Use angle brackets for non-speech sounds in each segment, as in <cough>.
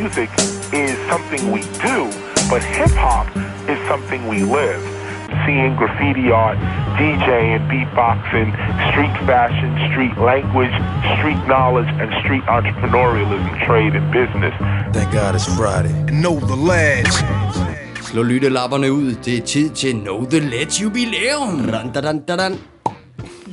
music is something we do, but hip hop is something we live. Seeing graffiti art, DJing, beatboxing, street fashion, street language, street knowledge, and street entrepreneurialism, trade, and business. Thank God it's Friday. Know the lads. Slå lyttelapperne ud. Det er tid til Know The Let's jubilæum. Dan, dan, dan, dan.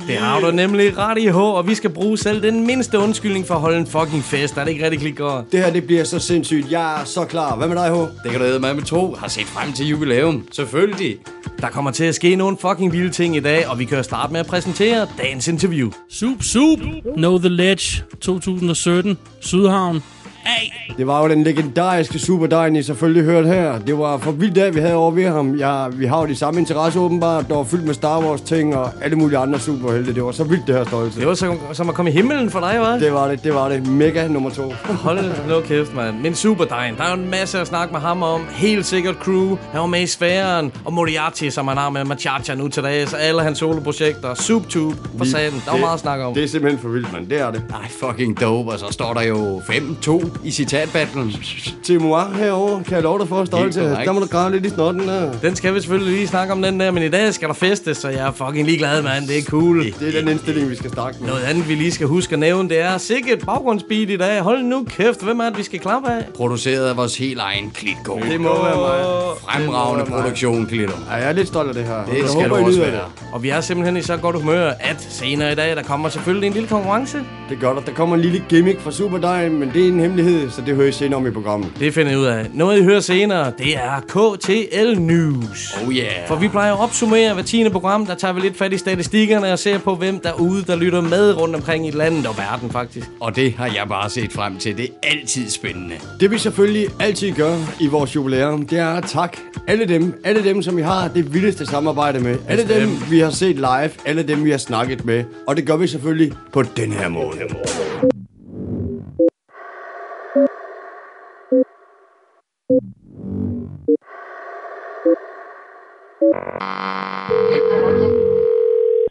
Det har du nemlig ret i, H, og vi skal bruge selv den mindste undskyldning for at holde en fucking fest. Er det ikke rigtig klikker? Det her, det bliver så sindssygt. Jeg er så klar. Hvad med dig, H? Det kan du æde med med tro. Har set frem til jubilæum. Selvfølgelig. Der kommer til at ske nogle fucking vilde ting i dag, og vi kan starte med at præsentere dagens interview. Sup, sup. Know the Ledge 2017. Sydhavn. Hey. Det var jo den legendariske Super Dine, I selvfølgelig hørt her. Det var for vildt dag, vi havde over ved ham. Ja, vi har jo de samme interesser åbenbart. Der var fyldt med Star Wars ting og alle mulige andre superhelte. Det var så vildt det her stolte. Det var som, som at komme i himlen for dig, hva'? Det var det, det var det. Mega nummer to. Hold nu kæft, mand. Men Superdine, der er jo en masse at snakke med ham om. Helt sikkert crew. Han var med i sfæren. Og Moriarty, som han har med Machacha nu til dags. Alle hans soloprojekter. SoupTube, for Vi- satan. Der var meget at snakke om. Det er simpelthen for vildt, mand. Det er det. Ej, fucking dope. Og så står der jo 5-2 i citatbattlen. Til Moir herovre, kan jeg love dig for korrekt. Der må du grave lidt i snotten der. Den skal vi selvfølgelig lige snakke om, den der. Men i dag skal der festes, så jeg er fucking ligeglad, mand. Det er cool. Det er den indstilling, vi skal snakke med. Noget andet, vi lige skal huske at nævne, det er sikkert baggrundsbeat i dag. Hold nu kæft, hvem er det, vi skal klappe af? Produceret af vores helt egen Klitgo. Det må være mig. Fremragende være mig. produktion, Klitgo. Ja, jeg er lidt stolt af det her. Det jeg skal håber, du også være. Og vi er simpelthen i så godt humør, at senere i dag, der kommer selvfølgelig en lille konkurrence. Det gør der. Der kommer en lille gimmick fra Super Dine, men det er en hemmelighed, så det hører I senere om i programmet. Det finder jeg ud af. Noget, I hører senere, det er KTL News. Oh yeah. For vi plejer at opsummere hver tiende program, der tager vi lidt fat i statistikkerne og ser på, hvem derude, der lytter med rundt omkring i landet og verden faktisk. Og det har jeg bare set frem til. Det er altid spændende. Det vi selvfølgelig altid gør i vores jubilæum, det er at takke alle dem, alle dem, som vi har det vildeste samarbejde med. Alle dem, vi har set live, alle dem, vi har snakket med. Og det gør vi selvfølgelig på den her måde.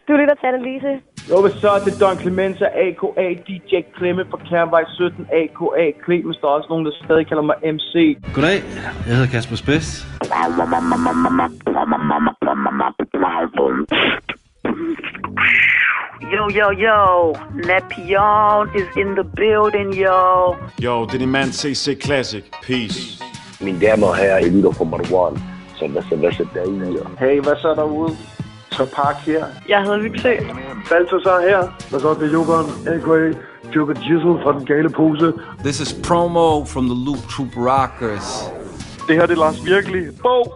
Du lytter til Annelise. Jo, hvad så? Det er Don Clemenza, a.k.a. DJ Klemme fra Kærvej 17, a.k.a. Clemens. Der er også nogen, der stadig kalder mig MC. Goddag, jeg hedder Kasper Spes. Yo, yo, yo. Napion is in the building, yo. Jo, det er din mand CC Classic. Peace. Mine damer og herrer, I lytter på Marwan. Så hvad så, hvad så der i? Hey, hvad så derude? Så Park her. Jeg hedder. Balto så her. Hvad så, det er Jokeren, a.k.a. Joker Jizzle fra den gale pose. This is promo from the Loop Troop Rockers. Det her det er Lars Virkelig. Bo!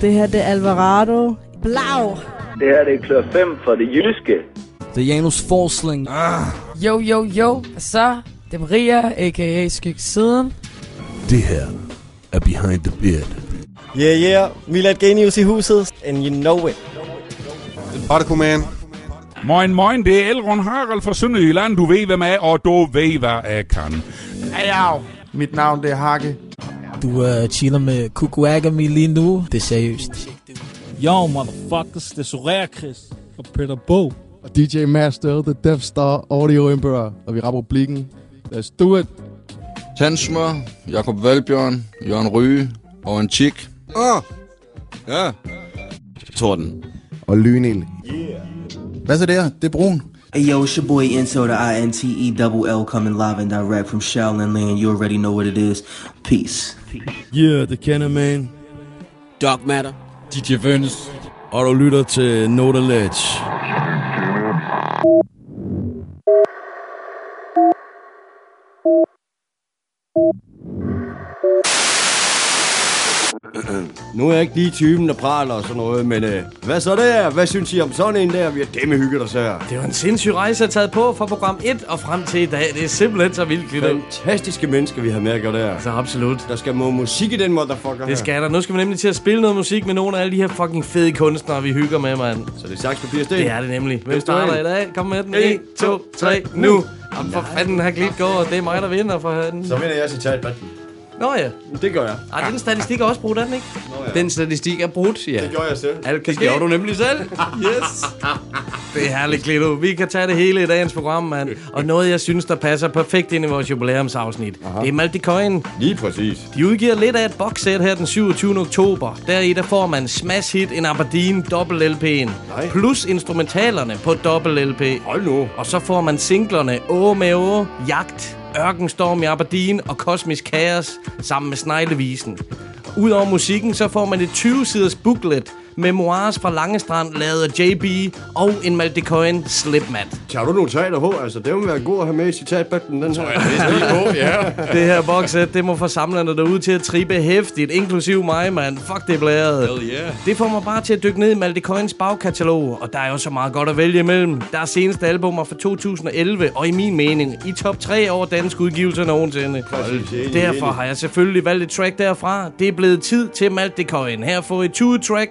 Det her det er Alvarado. Blau. Det her det er klør 5 for det jyske. Det er Janus Forsling. Jo, jo, jo. Hvad så? Det er Maria, a.k.a. Skyg Siden. Det her er Behind the Beard. Yeah, yeah. Milad Genius i huset, and you know it. Particle Man. Moin, moin, det er Elrond Harald fra Sønderjylland. Du ved, hvem er, og du ved, hvad jeg kan. Ajav. Mit navn det er Hakke. Du uh, chiller med Kukuagami lige nu. Det er seriøst. Yo, motherfuckers, det er Soraya Chris fra Peter Bo. Og DJ Master, The Death Star Audio Emperor, og vi rapper blikken. Let's do it. Tandsmør, Jakob Valbjørn, Jørgen Ryge og en chick. Ah, ja. Torden. Og lynild. Hvad så der? Det er brun. Hey yo, it's your boy Into, the I-N-T-E-double-L coming live and direct from Shaolin Land. You already know what it is. Peace. Yeah, det kender man. Dark Matter. DJ Venice. Og du lytter til Know The Ledge. <clears throat> Nu er jeg ikke lige typen, der praler og sådan noget, men øh, hvad så der? Hvad synes I om sådan en der? Vi har demme hygget os her. Det var en sindssyg rejse, jeg har taget på fra program 1 og frem til i dag. Det er simpelthen så vildt, Glitter. Fantastiske mennesker, vi har med at gøre der. Så absolut. Der skal må musik i den motherfucker Det skal der. Nu skal vi nemlig til at spille noget musik med nogle af alle de her fucking fede kunstnere, vi hygger med, mand. Så det er saks, papir, sten. Det er det nemlig. Hvem er starter i dag? Kom med den. 1, En, 2, 3, nu. Jamen for fanden, her klip går. Det er mig, der vinder for Så handen. vinder jeg citat, Batman. Nå ja. Det gør jeg. Ej, den statistik er også brugt, er den ikke? ja. Den statistik er brudt, ja. Det gjorde jeg selv. Alt kan Det gjorde du nemlig selv. <laughs> Yes. Det er herligt, Klito. Vi kan tage det hele i dagens program, mand. Og noget, jeg synes, der passer perfekt ind i vores jubilæumsafsnit. Det er Malte Coin. Lige præcis. De udgiver lidt af et boxsæt her den 27. oktober. Deri der får man Smash Hit en Aberdeen dobbelt LP'en. Plus instrumentalerne på dobbelt LP. Hold nu. Og så får man singlerne Å med Å, Jagt, Ørkenstorm i Aberdeen og Kosmisk Kaos sammen med Sneglevisen. Udover musikken, så får man et 20-siders booklet Memoirs fra Langestrand, lavet af JB, og en Malte Coin slipmat. Tager du notater på? Altså, det må være god at have med i citatbøtten, den her. <laughs> Det her boxset, det må få samlerne derude til at trippe hæftigt, inklusiv mig, mand. Fuck, det er blæret. Hell yeah. Det får mig bare til at dykke ned i Malte Coins bagkatalog, og der er jo så meget godt at vælge imellem. Der er seneste albumer fra 2011, og i min mening, i top 3 over danske udgivelser nogensinde. Præcis. Derfor har jeg selvfølgelig valgt et track derfra. Det er blevet tid til Malte Coin. Her får I 20 track,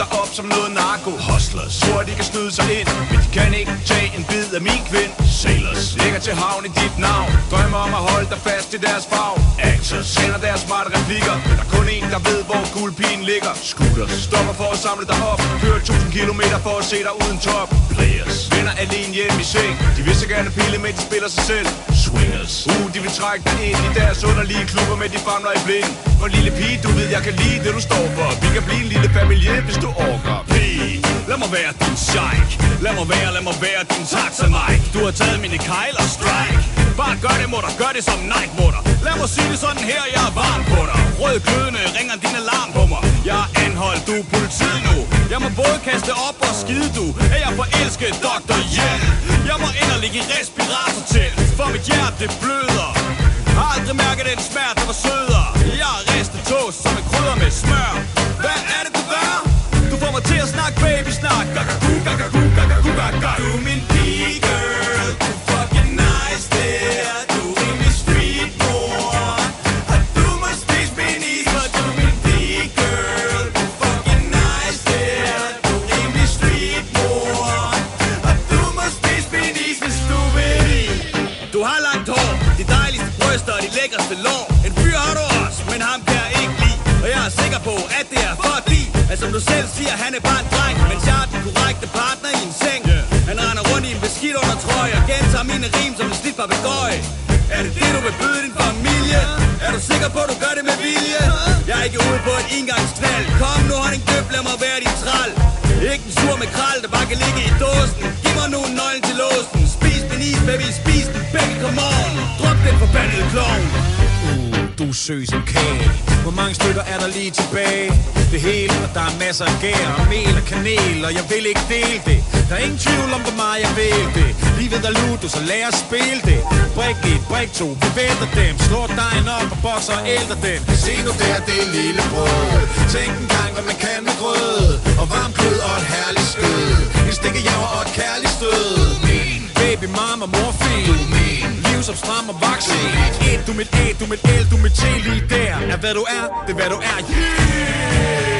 dig op som noget narko. Hustlers. Tror de kan snyde sig ind Men de kan ikke tage en bid af min kvind. Sailors. Ligger til havn i dit navn. Drømmer om at holde dig fast i deres farv Actors. Kender deres smarte replikker Men der er kun en der ved hvor guldpigen ligger. Scooters. Stopper for at samle dig op. Kører 1000 km for at se dig uden top. Players. Vinder alene hjem i seng. De vil så gerne pille med de spiller sig selv. Swingers. Uh, de vil trække dig ind i deres underlige klubber med de famler i blind. For lille pige, du ved, jeg kan lide det, du står for. Vi kan blive en lille familie, hvis du orker P. Lad mig være din sheik. Lad mig være, lad mig være din taxa Mike Du har taget mine kejl og strike. Bare gør det, mutter, gør det som Nike, mutter Lad mig sige det sådan her, jeg er varm på dig. Rød glødende ringer din alarm på mig. Jeg er anholdt, du er politiet nu. Jeg må både kaste op og skide, du. Er jeg forelsket, Dr. Hjelm Jeg må ind og ligge i respirator til. For mit hjerte bløder. Har aldrig mærket den smerte, der var sødere. Jeg er ristet toast som en krydder med smør. Hvad er det, du gør? Du får mig til som du selv siger, han er bare en dreng Mens jeg er den korrekte partner i en seng. Han render rundt i en beskidt under trøje Og gentager mine rim som en slidt papegøje Er det det, du vil byde din familie? Er du sikker på, at du gør det med vilje? Jeg er ikke ude på et engangsknald Kom nu, honning døb, lad mig være din tral Ikke en sur med kral, der bare kan ligge i dåsen. Giv mig nu en nøgle til låsen. Spis den is, baby, spis den. Baby, come on. Drop den forbandede klovn du er som kage. Hvor mange stykker er der lige tilbage? Det hele, og der er masser af gær og mel og kanel Og jeg vil ikke dele det. Der er ingen tvivl om, hvor meget jeg vil det. Livet er ludo, så lad os spille det. Brik et, brik to, vi vælter dem. Slår dejen op og bokser og ældre dem. Se nu der, det er lille brød. Tænk en gang, hvad man kan med grød Og varm kød og et herligt skød. En stikkejaver og et kærligt stød. Min baby, mama, morfin Du min som stram og vokse Et, du mit A, du mit L, du mit T Lige der. Er hvad du er, det er hvad du er. Yeah!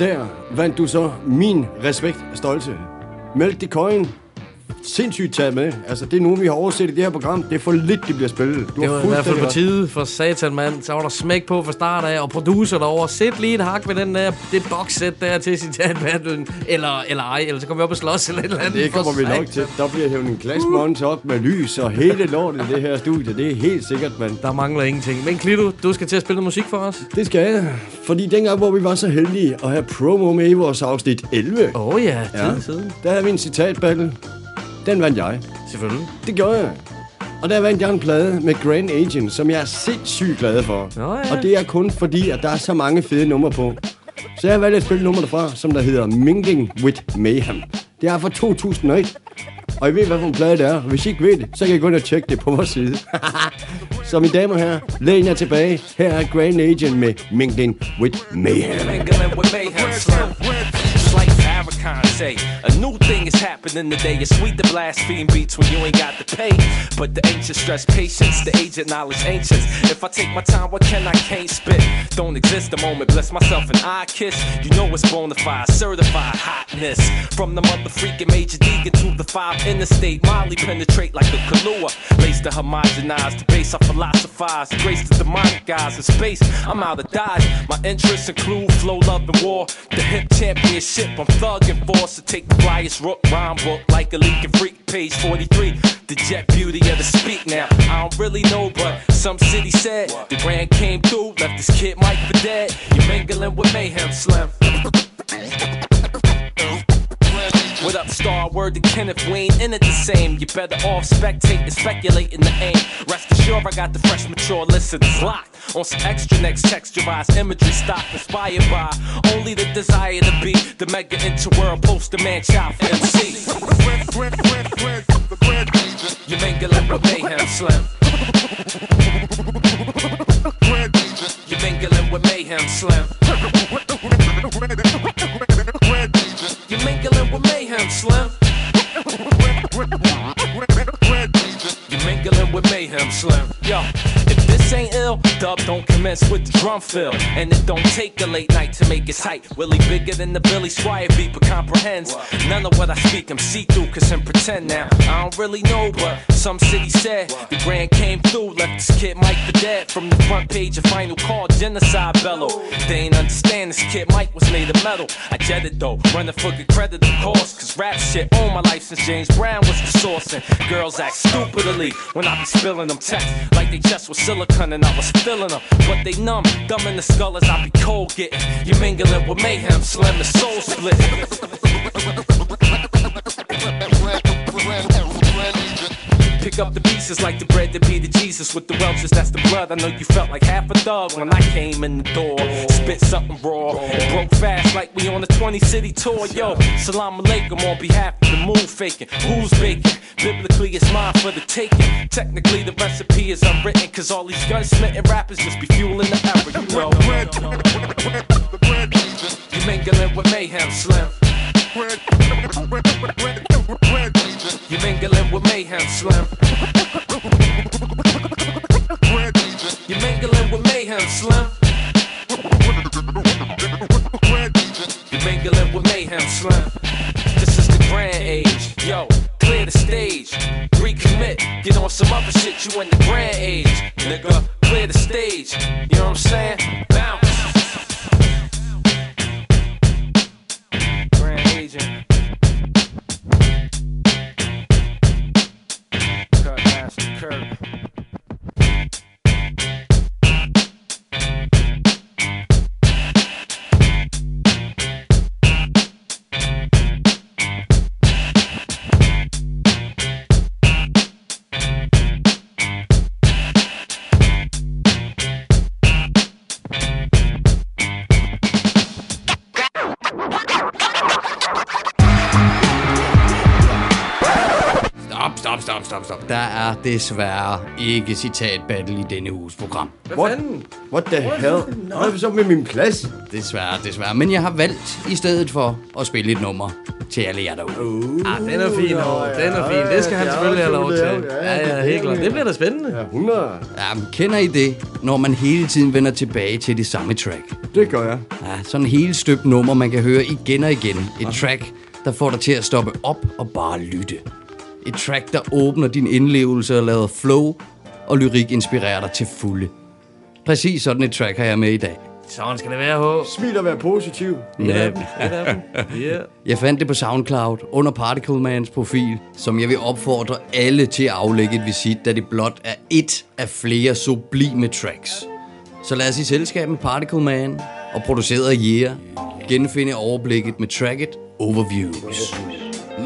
Der vandt du så min respekt og stolthed. Mælk de coin sindssygt taget med. Altså, det er nogen, vi har overset i det her program. Det er for lidt, det bliver spillet. Du Det har var i hvert fald på tide for satan, mand. Så var der smæk på fra start af, og producer derovre. Sæt lige et hak med den der, det boxsæt der til citatbattlen. Eller, eller ej, eller så kommer vi op og slås eller et eller andet. Det kommer vi nok til. Der bliver hævet en glasmonter op med lys og hele lortet i det her studie. Det er helt sikkert, mand. Der mangler ingenting. Men Klito, du skal til at spille noget musik for os. Det skal jeg. Fordi dengang, hvor vi var så heldige at have promo med i vores afsnit 11. Åh oh, ja, tid siden. Der havde vi en citatbattle. Den vandt jeg. Selvfølgelig. Det gjorde jeg. Og der vandt jeg en plade med Grand Agent, som jeg er sindssygt glad for. Nå ja. Og det er kun fordi, at der er så mange fede numre på. Så jeg har valgt at spille nummer derfra, som der hedder Mingling with Mayhem. Det er fra 2001. Og I ved, hvad for en plade det er. Hvis I ikke ved det, så kan I gå ind og tjekke det på vores side. <laughs> så mine damer og herrer, læn jer tilbage. Her er Grand Agent med Mingling with Mayhem. Mingling with mayhem say, a new thing is happening today. It's sweet to blaspheme beats when you ain't got the pay. But the ancient stress patience, the agent knowledge ancients. If I take my time, what can I can't spit? Don't exist a moment, bless myself and I kiss. You know it's bona fide, certified hotness. From the mother freaking Major Deegan to the five interstate, Molly penetrate like a Kahlua. Lace to homogenize, the base I philosophize, grace the demonic guys in space. I'm out of dodge. My interests include flow, love, and war. The hip championship, I'm thugging for. So take the flyest rook rhyme book like a leaking freak. Page 43, the jet beauty of the speak now. I don't really know, but some city said the grand came through, left this kid Mike for dead. You're mingling with mayhem, Slim. What up, star? Word to Kenneth Wayne, in it the same. You better off spectate and speculate in the aim. Rest assured, I got the fresh, mature listeners locked on some extra next texturized imagery stock inspired by only the desire to be the mega interworld poster man child for MC. You mingling with mayhem, Slim. You mingling with mayhem, Slim. <laughs> You mingling with mayhem, Slim. You're mingling with mayhem, Slim. Yo, this ain't ill, dub don't commence with the drum fill. And it don't take a late night to make it tight. Willie bigger than the Billy Squire but comprehends none of what I speak. I'm see through, cause I'm pretend now. I don't really know, but some city said the grand came through, left this kid Mike for dead. From the front page of Final Call, genocide bellow. They ain't understand this kid Mike was made of metal. I jetted though, running for good credit, of course. Cause rap shit all my life since James Brown was the source. And girls act stupidly when I be spilling them texts like they just was and I was filling them. But they numb, dumb in the skull as I be cold getting. You mingling with mayhem, slim the soul split. pick up the pieces like the bread that be the Jesus. With the Welches, that's the blood. I know you felt like half a thug when I came in the door. Spit something raw and broke fast like we on a 20 city tour. Yo, salam alaikum on behalf of the moon faking. Who's baking? Biblically, it's mine for the taking. Technically, the recipe is unwritten, cause all these gunsmithing rappers just be fueling the effort. You know, you mingling with mayhem, slim. Bread, bread, bread, bread, bread, you mingling with mayhem, slim. You mingling with mayhem, slim. This is the grand age, yo. Clear the stage, recommit. Get on some other shit. You in the grand age, nigga. Clear the stage. You know what I'm saying? Bounce. Master desværre ikke citat battle i denne uges program. What? What the hell? Hvad er det så med min plads? Desværre, desværre. Men jeg har valgt i stedet for at spille et nummer til alle jer derude. Uh, ah, den er fin, oh, den er fin. Det skal han selvfølgelig have lov til. Ja, ja, helt klart. Det bliver da spændende. Ja, 100. Ja, men kender I det, når man hele tiden vender tilbage til det samme track? Det gør jeg. Ja, sådan en helt støbt nummer, man kan høre igen og igen. Et track, der får dig til at stoppe op og bare lytte. Et track, der åbner din indlevelse og lader flow og lyrik inspirere dig til fulde. Præcis sådan et track har jeg med i dag. Sådan skal det være, H. Smil og være positiv. Ja. Yeah. Jeg fandt det på SoundCloud under Particle Mans profil, som jeg vil opfordre alle til at aflægge et visit, da det blot er et af flere sublime tracks. Så lad os i selskab med Particle Man og produceret af Yeah genfinde overblikket med tracket Overviews.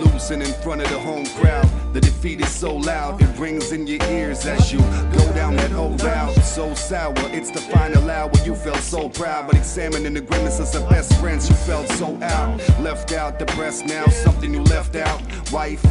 Losing in front of the home crowd. The defeat is so loud, it rings in your ears as you go down that old route. So sour, it's the final hour. You felt so proud, but examining the grimaces of best friends, you felt so out. Left out, depressed now, something you left out. Wife,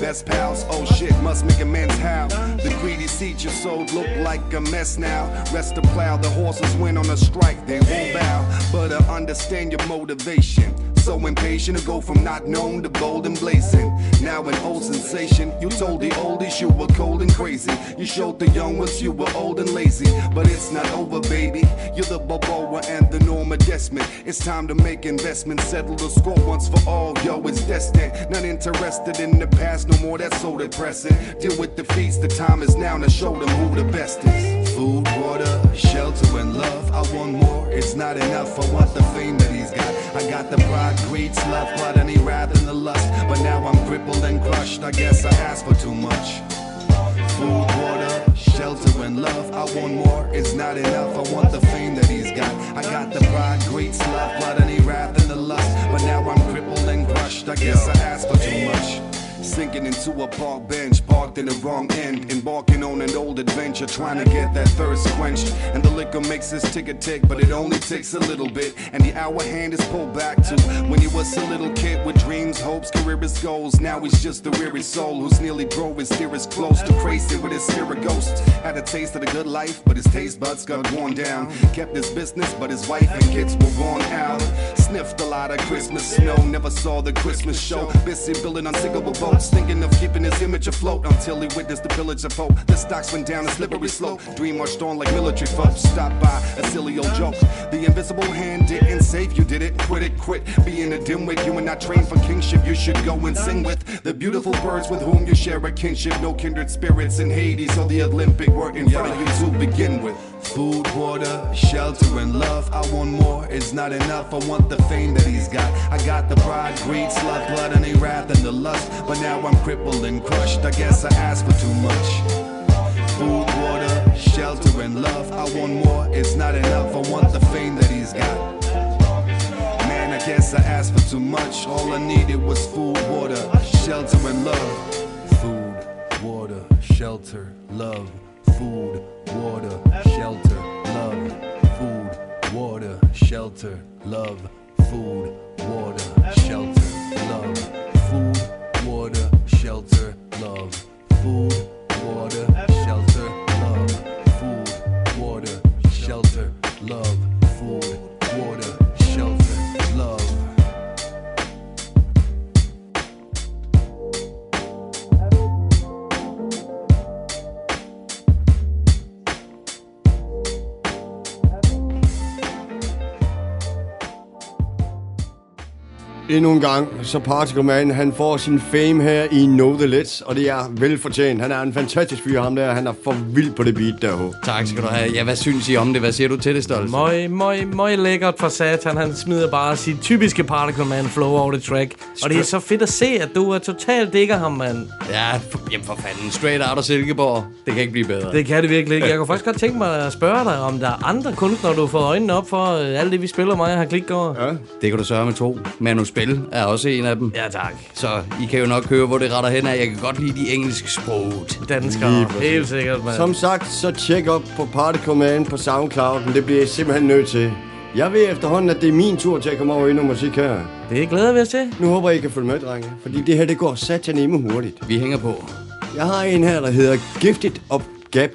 best pals, oh shit, must make amends how. The greedy seat you sold look like a mess now. Rest the plow, the horses went on a strike, they won't bow. But I understand your motivation. So impatient to go from not known to bold and blazing. Now an old sensation. You told the oldies you were cold and crazy. You showed the young ones you were old and lazy. But it's not over, baby. You're the Balboa and the Norma Desmond. It's time to make investments, settle the score once for all. Yo, it's destined. Not interested in the past no more. That's so depressing. Deal with defeats. The time is now to show them who the best is. Food, water, shelter, and love. I want more. It's not enough. I want the fame that he's got. I got the pride, greed, love, blood, and he wrath and the lust. But now I'm crippled and crushed. I guess I asked for too much. Food, water, shelter, and love. I want more. It's not enough. I want the fame that he's got. I got the pride, greed, love, blood, and he wrath and the lust. But now I'm crippled and crushed. I guess I asked for too much. Sinking into a park bench, parked in the wrong end. Embarking on an old adventure, trying to get that thirst quenched. And the liquor makes this ticker tick, but it only takes a little bit. And the hour hand is pulled back to when he was a little kid with dreams, hopes, career, his goals. Now he's just a weary soul who's nearly drove his dearest close to crazy with his spirit ghost. Had a taste of the good life, but his taste buds got worn down. Kept his business, but his wife and kids were worn out. Sniffed a lot of Christmas snow, never saw the Christmas show. Busy building unsinkable boats, thinking of keeping his image afloat until he witnessed the pillage of hope. The stocks went down a slippery slope. Dream marched on like military folks. Stopped by a silly old joke. The invisible hand didn't save you, did it? Quit it, quit being a dimwit. You were not trained for kingship. You should go and sing with the beautiful birds with whom you share a kinship. No kindred spirits in Hades or the Olympic were in front of you to begin with. Food, water, shelter, and love. I want more. It's not enough. I want the fame that he's got. I got the pride, greed, slut, blood, and a wrath and the lust. But now I'm crippled and crushed. I guess I asked for too much. Food, water, shelter, and love. I want more. It's not enough. I want the fame that he's got. Man, I guess I asked for too much. All I needed was food, water, shelter, and love. Food, water, shelter, love. Food, water, shelter, love. Food, water, shelter, love. Food, water, shelter, love. Food, water, shelter, love. Food, water, shelter, love. Food, water, shelter, love. Endnu en gang, så Particle Man, han får sin fame her i Know The Let's, og det er velfortjent. Han er en fantastisk fyr, ham der. Han er for vild på det beat der. Tak skal du have. Ja, hvad synes I om det? Hvad siger du til det, Stolte? Møj, møj, møj lækkert for satan. Han smider bare sit typiske Particle Man flow over det track. Og det er så fedt at se, at du er totalt digger ham, mand. Ja, for, jamen for fanden. Straight out of Silkeborg. Det kan ikke blive bedre. Det kan det virkelig ikke. Jeg kunne faktisk godt tænke mig at spørge dig, om der er andre kunstnere, du fået øjnene op for øh, alt det, vi spiller mig har klik over. Ja. Det kan du sørge med to. Manu Spil er også en af dem. Ja, tak. Så I kan jo nok høre, hvor det retter hen af. Jeg kan godt lide de engelske sprog. Danskere. Helt sikkert, mand. Som sagt, så tjek op på Particle Man på Soundcloud, men det bliver jeg simpelthen nødt til. Jeg ved efterhånden, at det er min tur til at komme over i noget musik her. Det glæder vi os til. Nu håber jeg, I kan følge med, drenge. Fordi det her, det går sataneme hurtigt. Vi hænger på. Jeg har en her, der hedder Gifted of Gap.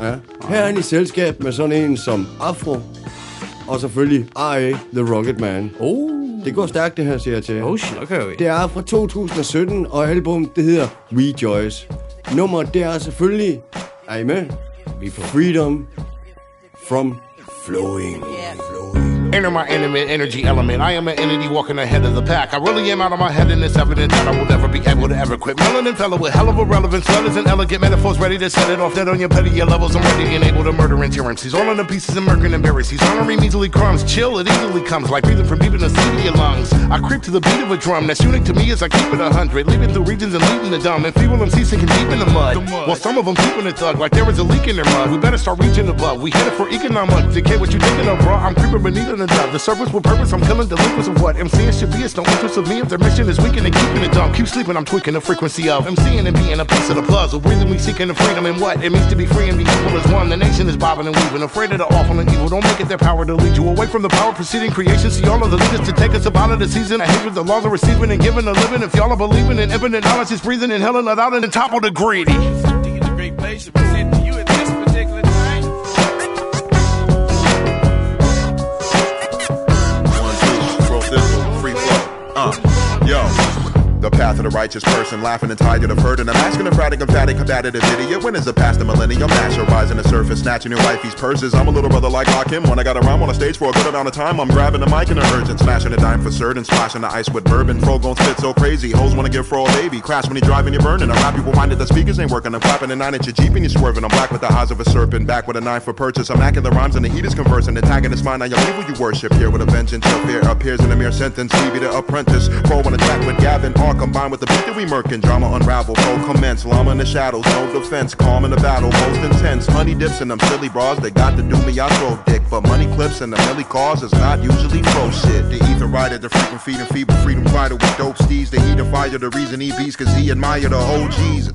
Ja. Her er han i selskab med sådan en som Afro. Og selvfølgelig R.A. The Rocket Man. Oh. Det går stærkt, det her, siger jeg til jer. Oh shit, okay. Det er fra 2017, og album, det hedder Rejoice. Nummer, det er selvfølgelig... Er I med? Freedom from Flowing. Yeah. Enter my intimate energy element. I am an entity walking ahead of the pack. I really am out of my head, and it's evident that I will never be able to ever quit. Melanin fellow with hell of a relevance, letters and elegant metaphors ready to set it off. Dead on your petty your levels, I'm ready and able to murder and tyrannies. All in the pieces and murking embarrassings. Honoring easily crumbs, chill, it easily comes like breathing from deep in the sea of your lungs. I creep to the beat of a drum that's unique to me as I keep it a hundred. Leaving through regions and leaving the dumb. And feeble MCs sinking deep in the mud. While some of them keeping it thug like there is a leak in their mud. We better start reaching above. We hit it for economic decay. What you thinking of, bro? I'm creeping beneath in the dove. The surface with purpose, I'm killing delinquents of what? MCing should be. It's no interest of me if their mission is weakening and keeping it dumb. Keep sleeping, I'm tweaking the frequency of MCing and being a piece of the puzzle. Breathing, we seeking the freedom and what? It means to be free and be equal as one. The nation is bobbing and weaving, afraid of the awful and evil. Don't make it their power to lead you away from the power preceding creation. See all of the leaders to take us up out of the season. I hate with the laws of receiving and giving a living. If y'all are believing in infinite knowledge, is breathing and hell and out and top of the greedy. Uh, yo. The path of the righteous person, laughing and tired of hurt, and I'm asking a fratic, emphatic, combative idiot. When is the past the millennium? Master rising the surface, snatching your wifey's purses. I'm a little brother like Hakim. When I got a rhyme on a stage for a good amount of time, I'm grabbing the mic in a urgent, smashing a dime for certain, splashing the ice with bourbon. Fro gon' spit so crazy, hoes wanna give fro a baby. Crash when you driving, you're burning. I rap people minded the speakers ain't working. I'm clapping a nine inch Jeep and you're swerving. I'm black with the eyes of a serpent, back with a knife for purchase. I'm hacking the rhymes and the heat is conversing. Attacking is mine, now your evil you worship. Here with a vengeance, your fear appears in a mere sentence. Stevie the apprentice, pro on a track with Gavin, all combined with the beat that we murkin'. Drama unravel, foe commence. Llama in the shadows, no defense. Calm in the battle, most intense. Honey dips in them silly bras, they got to do me, I throw dick. But money clips and the milli cause is not usually pro shit. The ether rider, the freaking feeding feeble freedom fighter with dope steeds. The heat of fire, the reason he beats, cause he admire the OGs.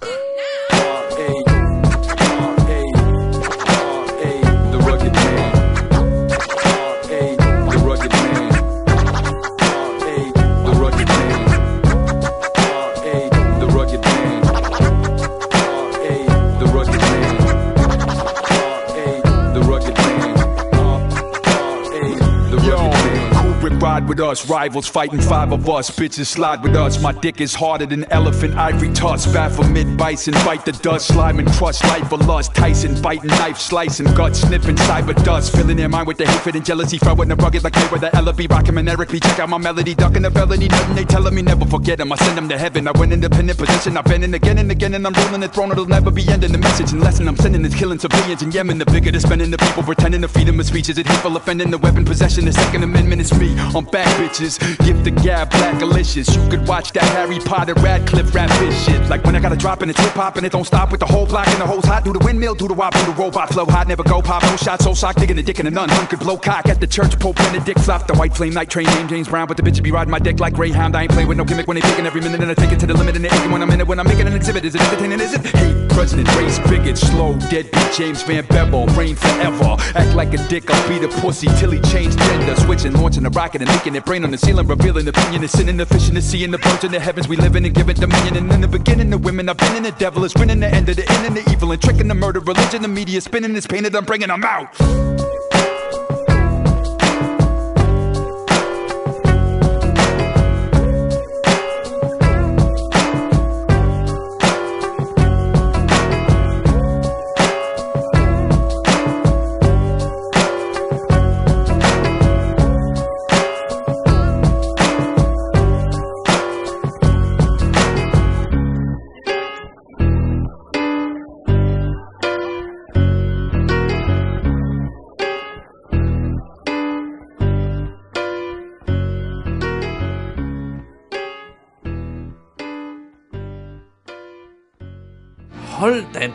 Ride with us, rivals fighting five of us. Bitches slide with us. My dick is harder than elephant ivory tusk. Baphomet bison, bite the dust, slime and crust, life for lust. Tyson biting knife, slicing gut, sniffing cyber dust, filling their mind with the hatred and jealousy. Throwing the rugged like Mayweather, the B, rockin' and Eric B. Check out my melody, ducking the felony, nothing they telling me never forget 'em. I send them to heaven. I went independent position. I've been in again and again, and I'm ruling the throne. It'll never be ending. The message and lesson I'm sending is killing civilians in Yemen. The bigger the spending, the people pretending the freedom of speech is It hateful offending the weapon possession. The Second Amendment is me. I'm back, bitches. Give the gab black delicious. You could watch that Harry Potter Radcliffe rap this shit. Like when I got a drop and it's hip hop and it don't stop with the whole block and the hoes hot. Do the windmill, do the wop, do the robot flow hot. Never go pop, no shot, so sock, digging the dick in a nun. Hun could blow cock at the church. Pope Benedict flop the white flame night train name James Brown. But the bitch be riding my dick like Greyhound. I ain't playing with no gimmick when they picking every minute and I take it to the limit and they when I'm in it. When I'm making an exhibit, is it entertaining? Is it? Hate, president, race, bigot, slow, deadbeat, James Van Bevel, reign forever. Act like a dick, I'll beat a pussy till he changed gender. Switching, launching a rocket and making it brain on the ceiling, revealing opinion. Is sinning the fish in the and birds in the heavens. We live in and give it dominion. And in the beginning, the women, I've been in the devil is winning the end of the end and the evil and tricking the murder. Religion, the media spinning is painted. I'm bringing them out.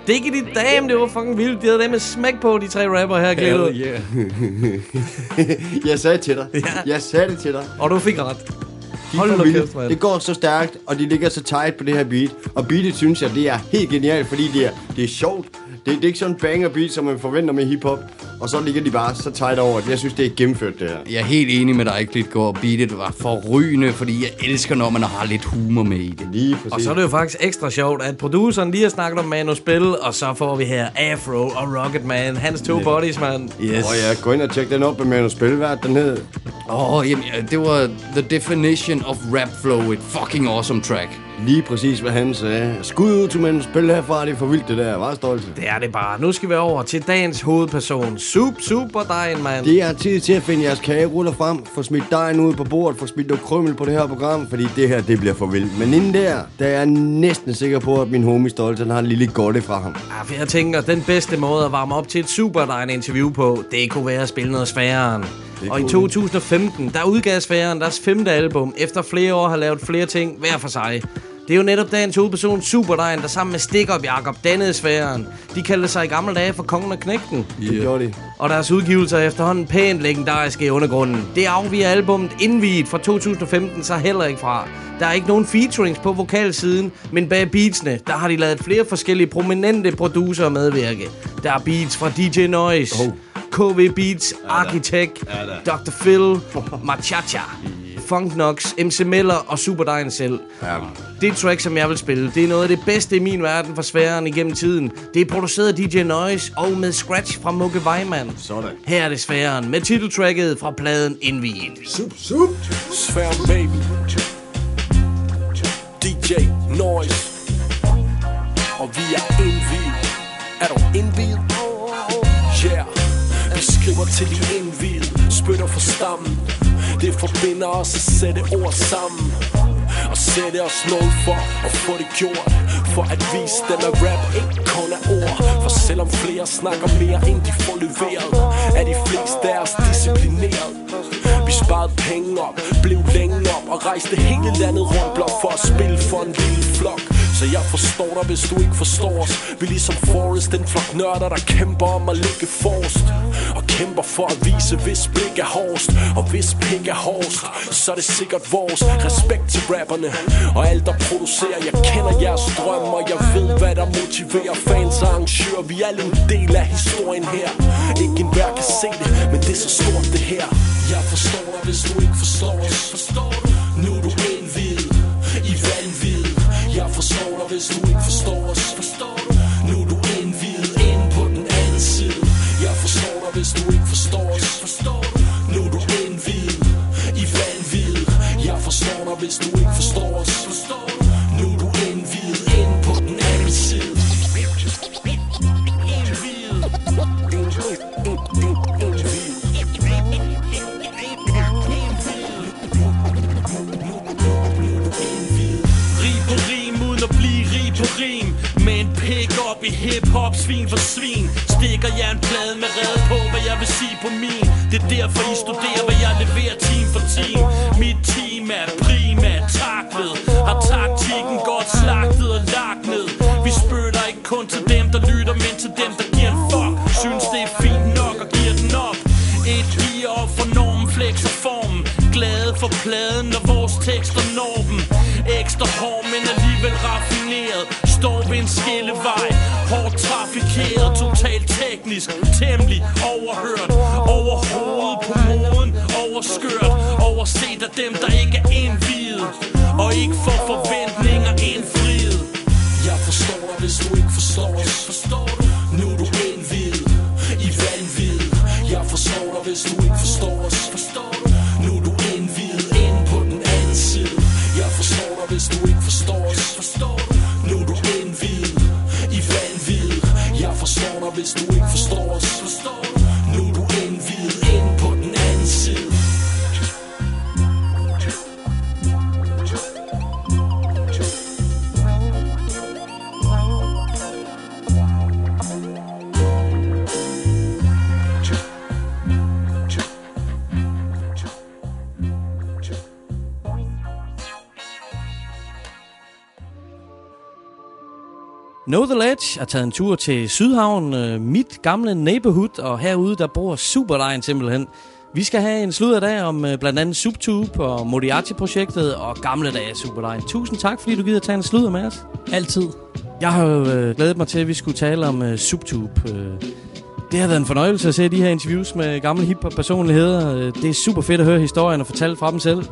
Diggity damn, det var fucking vildt. De havde dem med smæk på, de tre rapper her, Glæde. Hell yeah. jeg sagde til dig. Ja. Jeg sagde det til dig. Og du fik ret. De Hold nu kæft, mand. Det går så stærkt, og de ligger så tight på det her beat. Og beatet synes jeg, det er helt genialt, fordi det er, det er sjovt. Det, det er ikke sådan en banger beat, som man forventer med hiphop. Og så ligger de bare så tight over. det. Jeg synes, det er gennemført, det her. Jeg er helt enig med dig, Klitgaard. Beatet var forrygende, fordi jeg elsker, når man har lidt humor med i det. Lige Og så er det jo faktisk ekstra sjovt, at produceren lige har snakket om Manu Spil, og så får vi her Afro og Rocket Man. Hans to Ja. bodies, mand. Yes. Og ja, gå ind og tjek den op med Manu Spilvært. Den hed Åh, oh, jamen, ja, det var the definition of rap flow. Et fucking awesome track. Lige præcis, hvad han sagde. Skud ud til manden, spil herfra, det er for vildt det der. Var stolte. Det er det bare. Nu skal vi over til dagens hovedperson. Sup, super dejen, mand. Det er tid til at finde jeres kageruller frem, få smidt dejen ud på bordet, få smidt noget krymmel på det her program, fordi det her, det bliver for vildt. Men inden der, der er jeg næsten sikker på, at min homie Stolte, han har en lille godte fra ham. Ja, for jeg tænker, den bedste måde at varme op til et super interview på, det kunne være at spille noget sværere. Og i kunne 2015, der udgav Sfæren deres femte album, efter flere år har lavet flere ting hver for sig. Det er jo netop dagens hovedperson, Superdejen, der sammen med Stikker Jakob dannede Sfæren. De kaldte sig i gamle dage for Kongen af Knægten. Det gjorde de. Og deres udgivelser er efterhånden pænt legendariske i undergrunden. Det afviger albumet Indviet fra 2015 så heller ikke fra. Der er ikke nogen featurings på vokalsiden, men bag beatsene, der har de lavet flere forskellige prominente producer medvirke. Der er beats fra DJ Noise, oh. KV Beats, Architect, Dr. Phil, Machacha, Funk Knox, MC Miller og Superdejen selv. Ja. Det track, som jeg vil spille, det er noget af det bedste i min verden for sværen igennem tiden. Det er produceret af DJ Noise og med scratch fra Mukke Weimann. Sådan. Her er det sværen med titeltracket fra pladen Indvigen. Sup, sup. Sværm baby DJ Noise Og vi er indviet Er du indviet? Skriver til de indviet Spytter for stammen. Det forbinder os at sætte ord sammen. Og sætte os noget for at få det gjort. For at vise dem at rap ikke kun er ord. For selvom flere snakker mere end de får leveret Er de fleste af os disciplineret. Vi sparede penge op, blev længe op Og rejste hele landet rundt blot for at spille for en lille flok så jeg forstår dig, hvis du ikke forstår os. Vi er ligesom Forrest, den flok nørder, der kæmper om at ligge forrest. Og kæmper for at vise, hvis blik er hårdest. Og hvis pik er hårdest, så er det sikkert vores. Respekt til rapperne og alt der producerer. Jeg kender jeres drømme, og jeg ved, hvad der motiverer fans og arrangører. Vi er alle en del af historien her. Ikke enhver kan se det, men det er så stort det her. Jeg forstår dig, hvis du ikke forstår os. Forstår du? Nu er du indvidet hvis du ikke forstår os Forstår? Nu er du indviet ind på den anden side Jeg forstår dig, hvis du ikke forstår os du? Nu er du indviet i vanvid Jeg forstår dig, hvis du ikke op i hip-hop, svin for svin. Stikker jeg en plade med red på, hvad jeg vil sige på min. Det er derfor I studerer, hvad jeg leverer team for team. Mit team er pris. Overset af dem, der ikke er indvidet The Ledge har taget en tur til Sydhavn, øh, mit gamle neighborhood, og herude der bor Superdejen simpelthen. Vi skal have en slud af dag om øh, blandt andet Subtube og Moriarty-projektet og gamle dage Superdejen. Tusind tak, fordi du gider tage en sludder med os. Altid. Jeg har jo øh, glædet mig til, at vi skulle tale om øh, Subtube. Øh, det har været en fornøjelse at se de her interviews med gamle hiphop-personligheder. Øh, Det er super fedt at høre historien og fortælle fra dem selv.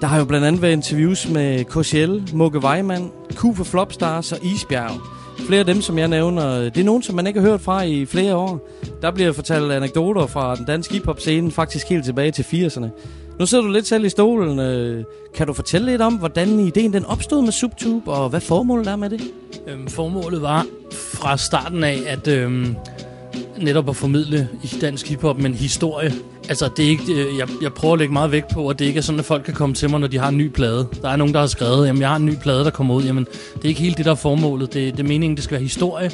Der har jo blandt andet været interviews med KCL, Mukke Weimann, Q for Flopstars og Isbjerg flere af dem, som jeg nævner, øh, det er nogen, som man ikke har hørt fra i flere år. Der bliver fortalt anekdoter fra den danske hiphop-scene, faktisk helt tilbage til 80'erne. Nu sidder du lidt selv i stolen. Øh, kan du fortælle lidt om, hvordan ideen den opstod med Subtube, og hvad formålet er med det? Øhm, formålet var fra starten af, at øhm, netop at formidle i dansk hiphop, men historie. Altså, det er ikke, øh, jeg, jeg prøver at lægge meget vægt på, at det ikke er sådan, at folk kan komme til mig, når de har en ny plade. Der er nogen, der har skrevet, jamen jeg har en ny plade, der kommer ud. Jamen, det er ikke helt det, der er formålet. Det, det er meningen, det skal være historie.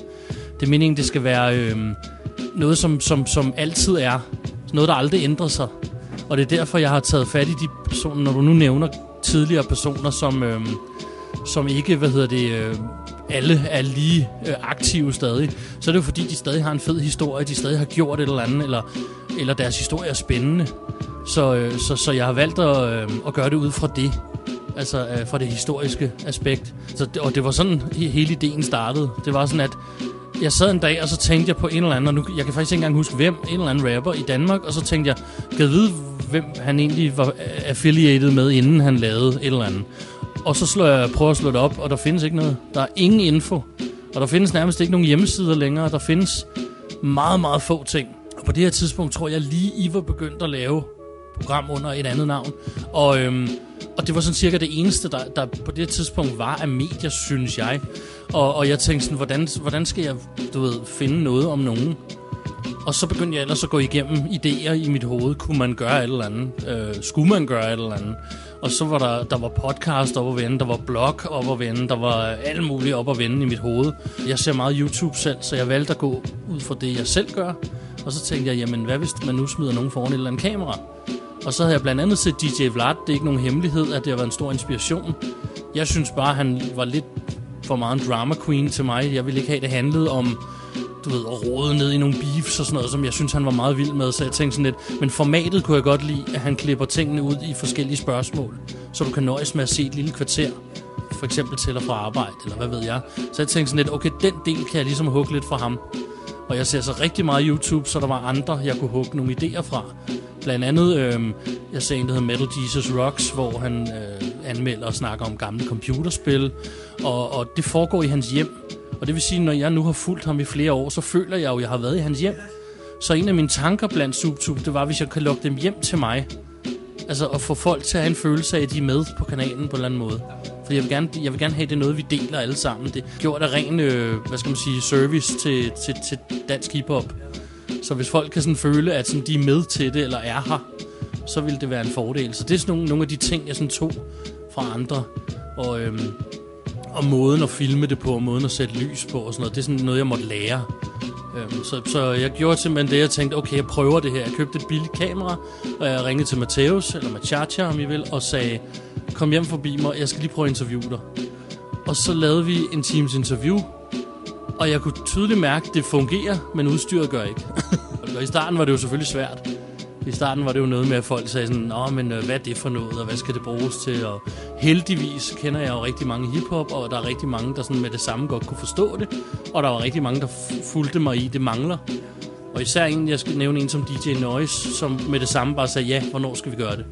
Det er meningen, det skal være øhm, noget, som, som, som altid er. Noget, der aldrig ændrer sig. Og det er derfor, jeg har taget fat i de personer, når du nu nævner tidligere personer, som, øhm, som ikke, hvad hedder det, øh, alle er lige øh, aktive stadig, så er det jo fordi, de stadig har en fed historie, de stadig har gjort et eller andet, eller, eller deres historie er spændende. Så, øh, så, så jeg har valgt at, øh, at gøre det ud fra det, altså øh, fra det historiske aspekt. Så, og det var sådan, hele ideen startede. Det var sådan, at jeg sad en dag, og så tænkte jeg på en eller anden, og nu, jeg kan faktisk ikke engang huske, hvem, en eller anden rapper i Danmark, og så tænkte jeg, kan jeg vide, hvem han egentlig var øh, affiliated med, inden han lavede et eller andet. Og så slår jeg, prøver at slå det op, og der findes ikke noget. Der er ingen info. Og der findes nærmest ikke nogen hjemmesider længere. Der findes meget, meget få ting. På det her tidspunkt tror jeg lige, I var begyndt at lave program under et andet navn. Og, øhm, og det var sådan cirka det eneste, der, der på det tidspunkt var af medier, synes jeg. Og, og jeg tænkte sådan, hvordan, hvordan skal jeg, du ved, finde noget om nogen? Og så begyndte jeg ellers at gå igennem idéer i mit hoved. Kunne man gøre et eller andet? Øh, skulle man gøre et eller andet? Og så var der, der var podcast op at vende, der var blog op at vende, der var alt muligt op at vende i mit hoved. Jeg ser meget YouTube selv, så jeg valgte at gå ud fra det, jeg selv gør. Og så tænkte jeg, jamen hvad hvis man nu smider nogen foran et eller andet kamera? Og så havde jeg blandt andet set DJ Vlad. Det er ikke nogen hemmelighed, at det har været en stor inspiration. Jeg synes bare, han var lidt for meget en drama queen til mig. Jeg ville ikke have, det handlede om du ved, at rode ned i nogle beefs og sådan noget, som jeg synes, han var meget vild med. Så jeg tænkte sådan lidt, men formatet kunne jeg godt lide, at han klipper tingene ud i forskellige spørgsmål, så du kan nøjes med at se et lille kvarter, for eksempel til og fra arbejde, eller hvad ved jeg. Så jeg tænkte sådan lidt, okay, den del kan jeg ligesom hugge lidt fra ham. Og jeg ser så rigtig meget YouTube, så der var andre, jeg kunne hugge nogle idéer fra. Blandt andet, øh, jeg ser en, der hedder Metal Jesus Rocks, hvor han øh, anmelder og snakker om gamle computerspil. Og, og det foregår i hans hjem. Og det vil sige, når jeg nu har fulgt ham i flere år, så føler jeg jo, at jeg har været i hans hjem. Så en af mine tanker blandt SubTube, det var, hvis jeg kan lukke dem hjem til mig. Altså at få folk til at have en følelse af, at de er med på kanalen på en eller anden måde. Fordi jeg vil gerne, jeg vil gerne have, at det er noget, vi deler alle sammen. Det er gjort af ren, øh, hvad skal man sige, service til, til, til dansk hiphop. Så hvis folk kan sådan føle, at sådan, de er med til det, eller er her, så vil det være en fordel. Så det er sådan nogle, nogle af de ting, jeg sådan tog fra andre. Og, øhm, og måden at filme det på, og måden at sætte lys på og sådan noget, det er sådan noget, jeg måtte lære. Øhm, så, så jeg gjorde simpelthen det, jeg tænkte, okay, jeg prøver det her. Jeg købte et billigt kamera, og jeg ringede til Mateus, eller Machacha, om I vil, og sagde, kom hjem forbi mig, jeg skal lige prøve at interviewe dig. Og så lavede vi en times interview, og jeg kunne tydeligt mærke, at det fungerer, men udstyret gør ikke. <laughs> og i starten var det jo selvfølgelig svært. I starten var det jo noget med, at folk sagde sådan, Nå, men øh, hvad er det for noget, og hvad skal det bruges til? Og heldigvis kender jeg jo rigtig mange hiphop, og der er rigtig mange, der sådan med det samme godt kunne forstå det. Og der var rigtig mange, der fulgte mig i, det mangler. Og især en, jeg skal nævne en som DJ Noise, som med det samme bare sagde, ja, hvornår skal vi gøre det?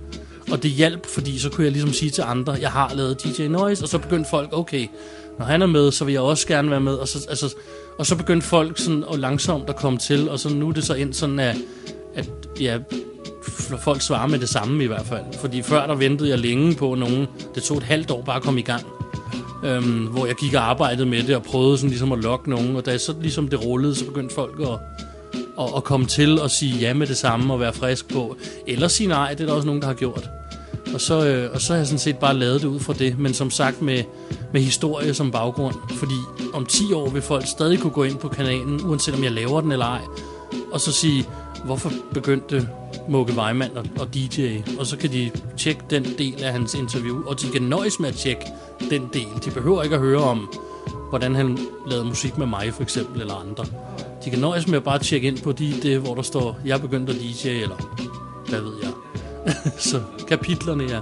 Og det hjalp, fordi så kunne jeg ligesom sige til andre, jeg har lavet DJ Noise, og så begyndte folk, okay, når han er med, så vil jeg også gerne være med. Og så, altså, og så begyndte folk sådan og langsomt at komme til, og så nu er det så ind sådan, at, at ja, folk svarer med det samme i hvert fald. Fordi før der ventede jeg længe på nogen, det tog et halvt år bare at komme i gang. Øhm, hvor jeg gik og arbejdede med det og prøvede sådan ligesom at lokke nogen. Og da så ligesom det rullede, så begyndte folk at, at, at komme til og sige ja med det samme og være frisk på. Eller sige nej, det er der også nogen, der har gjort. Og så, øh, og så har jeg sådan set bare lavet det ud fra det, men som sagt med, med historie som baggrund. Fordi om 10 år vil folk stadig kunne gå ind på kanalen, uanset om jeg laver den eller ej, og så sige, hvorfor begyndte Måke Weimann og, og DJ? Og så kan de tjekke den del af hans interview, og de kan nøjes med at tjekke den del. De behøver ikke at høre om, hvordan han lavede musik med mig for eksempel, eller andre. De kan nøjes med at bare tjekke ind på de, det, hvor der står, jeg begyndte at DJ, eller hvad ved jeg. <laughs> så kapitlerne, ja.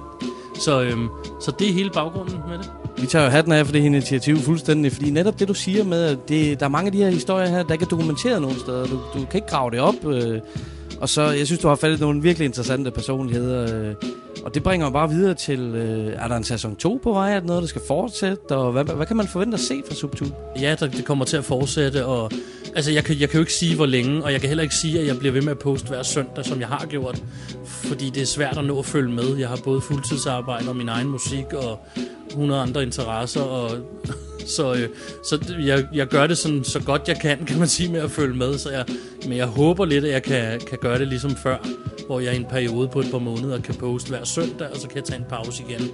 Så, øhm, så det er hele baggrunden med det. Vi tager jo hatten af for det her initiativ fuldstændig, fordi netop det, du siger med, at det, der er mange af de her historier her, der ikke er dokumenteret nogen steder. Du, du kan ikke grave det op. Øh, og så, jeg synes, du har faldet nogle virkelig interessante personligheder. Øh, og det bringer mig bare videre til, øh, er der en sæson 2 på vej? Er det noget, der skal fortsætte? Og hvad, hvad kan man forvente at se fra Subtool? Ja, der, det kommer til at fortsætte, og altså, jeg, kan, jeg kan jo ikke sige, hvor længe, og jeg kan heller ikke sige, at jeg bliver ved med at poste hver søndag, som jeg har gjort, fordi det er svært at nå at følge med. Jeg har både fuldtidsarbejde og min egen musik, og 100 andre interesser, og <laughs> så, øh, så jeg, jeg gør det sådan, så godt jeg kan, kan man sige, med at følge med. Så jeg, men jeg håber lidt, at jeg kan, kan gøre det ligesom før, hvor jeg i en periode på et par måneder kan poste hver søndag, og så kan jeg tage en pause igen,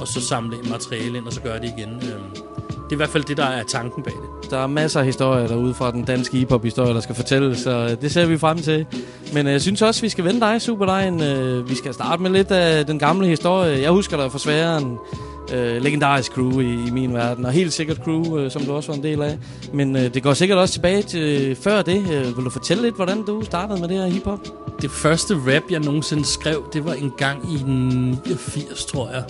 og så samle materiale ind, og så gøre det igen. Øh, det er i hvert fald det, der er tanken bag det. Der er masser af historier derude fra den danske hiphop-historie, der skal fortælles, så øh, det ser vi frem til. Men øh, jeg synes også, vi skal vende dig, Superdejen. Øh, Vi skal starte med lidt af den gamle historie. Jeg husker dig fra sværen. Øh, legendarisk crew i, i min verden, og helt sikkert crew, øh, som du også var en del af. Men øh, det går sikkert også tilbage til før det. Øh, vil du fortælle lidt, hvordan du startede med det her hiphop? Det første rap, jeg nogensinde skrev, det var en gang i 89, tror jeg.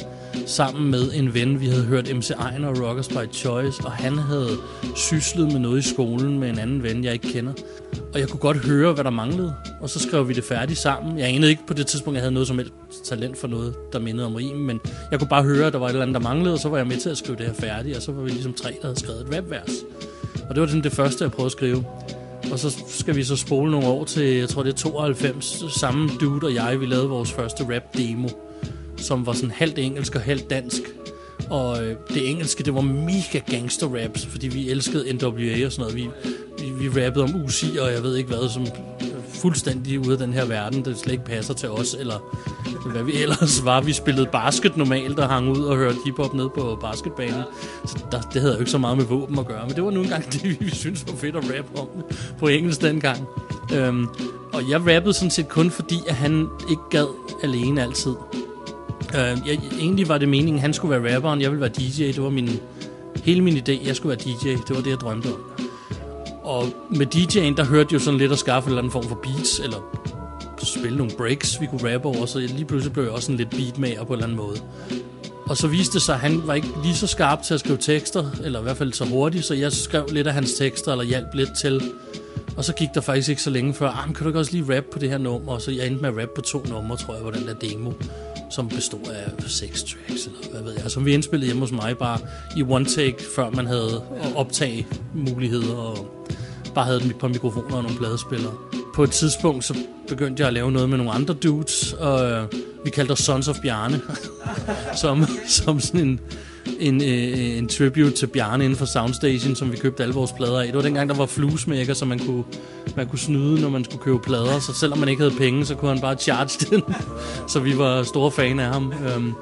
Sammen med en ven. Vi havde hørt MC Ejner og Rockers by Choice, og han havde syslet med noget i skolen med en anden ven, jeg ikke kender. Og jeg kunne godt høre, hvad der manglede, og så skrev vi det færdigt sammen. Jeg anede ikke på det tidspunkt, jeg havde noget som helst talent for noget, der mindede om rim, men jeg kunne bare høre, at der var et eller andet, der manglede, og så var jeg med til at skrive det her færdigt, og så var vi ligesom tre, der havde skrevet et rapvers. Og det var sådan det første, jeg prøvede at skrive. Og så skal vi så spole nogle år til, jeg tror det er 92, samme dude og jeg, vi lavede vores første rap-demo, som var sådan halvt engelsk og halvt dansk. Og øh, det engelske, det var mega gangster raps, fordi vi elskede NWA og sådan noget. Vi, vi, vi rappede om UC, og jeg ved ikke hvad, som fuldstændig ude af den her verden, det slet ikke passer til os, eller hvad vi ellers var. Vi spillede basket normalt og hang ud og hørte hiphop ned på basketbanen. Så der, det havde jo ikke så meget med våben at gøre, men det var nu engang <laughs> det, vi synes var fedt at rappe om på engelsk dengang. Øhm, og jeg rappede sådan set kun fordi, at han ikke gad alene altid. Øh, jeg, egentlig var det meningen, at han skulle være rapperen, jeg ville være DJ. Det var min, hele min idé, jeg skulle være DJ. Det var det, jeg drømte om. Og med DJ'en, der hørte jo sådan lidt at skaffe en eller anden form for beats, eller spille nogle breaks, vi kunne rappe over, så lige pludselig blev jeg også sådan lidt beatmager på en eller anden måde. Og så viste det sig, at han var ikke lige så skarp til at skrive tekster, eller i hvert fald så hurtigt, så jeg skrev lidt af hans tekster, eller hjalp lidt til. Og så gik der faktisk ikke så længe før, ah, kan du ikke også lige rappe på det her nummer? Og så jeg endte med at rappe på to numre, tror jeg, på den der demo, som bestod af seks tracks, eller hvad ved jeg, altså, som vi indspillede hjemme hos mig, bare i one take, før man havde optage muligheder, og bare havde dem på mikrofoner og nogle pladespillere. På et tidspunkt, så begyndte jeg at lave noget med nogle andre dudes, og øh, vi kaldte os Sons of Bjarne, <laughs> som, som sådan en, en, øh, en tribute til Bjarne inden for Soundstation, som vi købte alle vores plader af. Det var dengang, der var fluesmækker, så man kunne, man kunne snyde, når man skulle købe plader. Så selvom man ikke havde penge, så kunne han bare charge <laughs> den. så vi var store fan af ham. Øhm,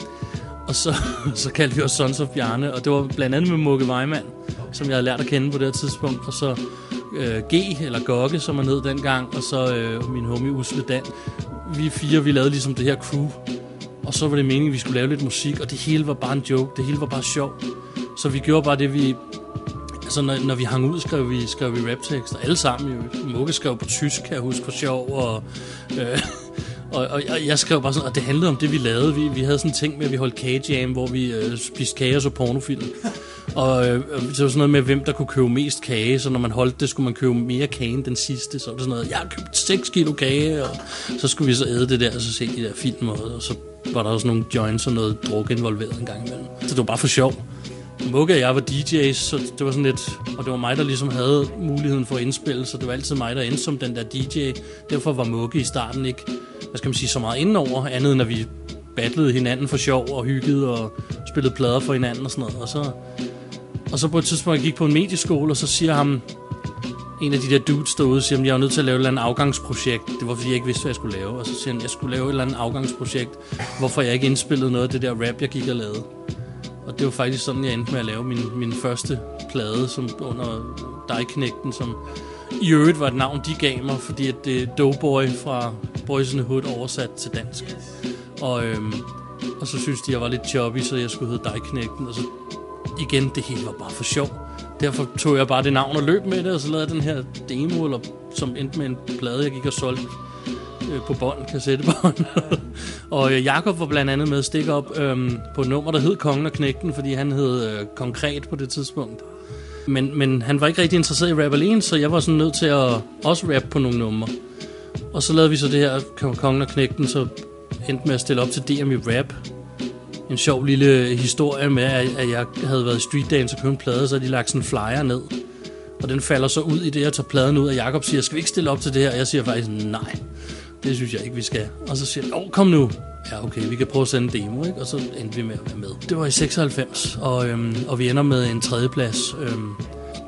og så, <laughs> så kaldte vi os Sons of Bjarne, og det var blandt andet med Mukke Weimann, som jeg havde lært at kende på det her tidspunkt. Og så øh, G, eller Gokke, som han hed dengang, og så øh, min homie Usle Dan. Vi fire, vi lavede ligesom det her crew. Og så var det meningen, at vi skulle lave lidt musik, og det hele var bare en joke. Det hele var bare sjov. Så vi gjorde bare det, vi... Altså, når, når vi hang ud, skrev vi, skrev vi raptekster. Alle sammen jo. Mugge skrev på tysk, kan jeg huske, for sjov. Og, øh, <laughs> og, og jeg- jeg skrev bare sådan, og det handlede om det, vi lavede. Vi, vi havde sådan en ting med, at vi holdt kagejam, hvor vi øh, spiste kage og så pornofilm. Og øh, var det var sådan noget med, hvem der kunne købe mest kage. Så når man holdt det, skulle man købe mere kage end den sidste. Så var det sådan noget, jeg har købt 6 kilo kage, og så skulle vi så æde det der, og så se de der film. Og, og så var der også nogle joints og noget druk involveret en gang imellem. Så det var bare for sjov. Mukke og jeg var DJ's, så det var sådan lidt... Og det var mig, der ligesom havde muligheden for at indspille, så det var altid mig, der endte som den der DJ. Derfor var Mukke i starten ikke, hvad skal man sige, så meget indenover, andet end at vi battlede hinanden for sjov og hyggede og spillede plader for hinanden og sådan noget. Og så, og så på et tidspunkt, jeg gik på en medieskole, og så siger ham, en af de der dudes derude, siger, at jeg var nødt til at lave et eller andet afgangsprojekt. Det var, fordi jeg ikke vidste, hvad jeg skulle lave. Og så siger han, at jeg skulle lave et eller andet afgangsprojekt, hvorfor jeg ikke indspillede noget af det der rap, jeg gik og lavede. Og det var faktisk sådan, jeg endte med at lave min, min første plade som under Dejknægten, som i øvrigt var et navn, de gav mig, fordi at det er Doughboy fra Boys in the Hood oversat til dansk. Og, øhm, og så synes de, jeg var lidt choppy, så jeg skulle hedde Dejknægten, Og så igen, det hele var bare for sjov. Derfor tog jeg bare det navn og løb med det, og så lavede jeg den her demo, eller, som endte med en plade, jeg gik og solgte øh, på bånd, kassettebånd. <laughs> og øh, Jakob var blandt andet med at stikke op øh, på et nummer, der hed Kongen og Knægten, fordi han hed øh, Konkret på det tidspunkt. Men, men han var ikke rigtig interesseret i rap alene, så jeg var sådan nødt til at også rappe på nogle numre. Og så lavede vi så det her Kongen og Knægten, så endte med at stille op til DM i rap. En sjov lille historie med, at jeg havde været i street dance og en plade, så de lagt sådan en flyer ned. Og den falder så ud i det, jeg tager pladen ud, og Jakob siger, skal vi ikke stille op til det her? Og jeg siger faktisk, nej, det synes jeg ikke, vi skal. Og så siger han, åh, kom nu. Ja, okay, vi kan prøve at sende en demo, ikke? Og så endte vi med at være med. Det var i 96, og, øhm, og vi ender med en tredjeplads. Øhm,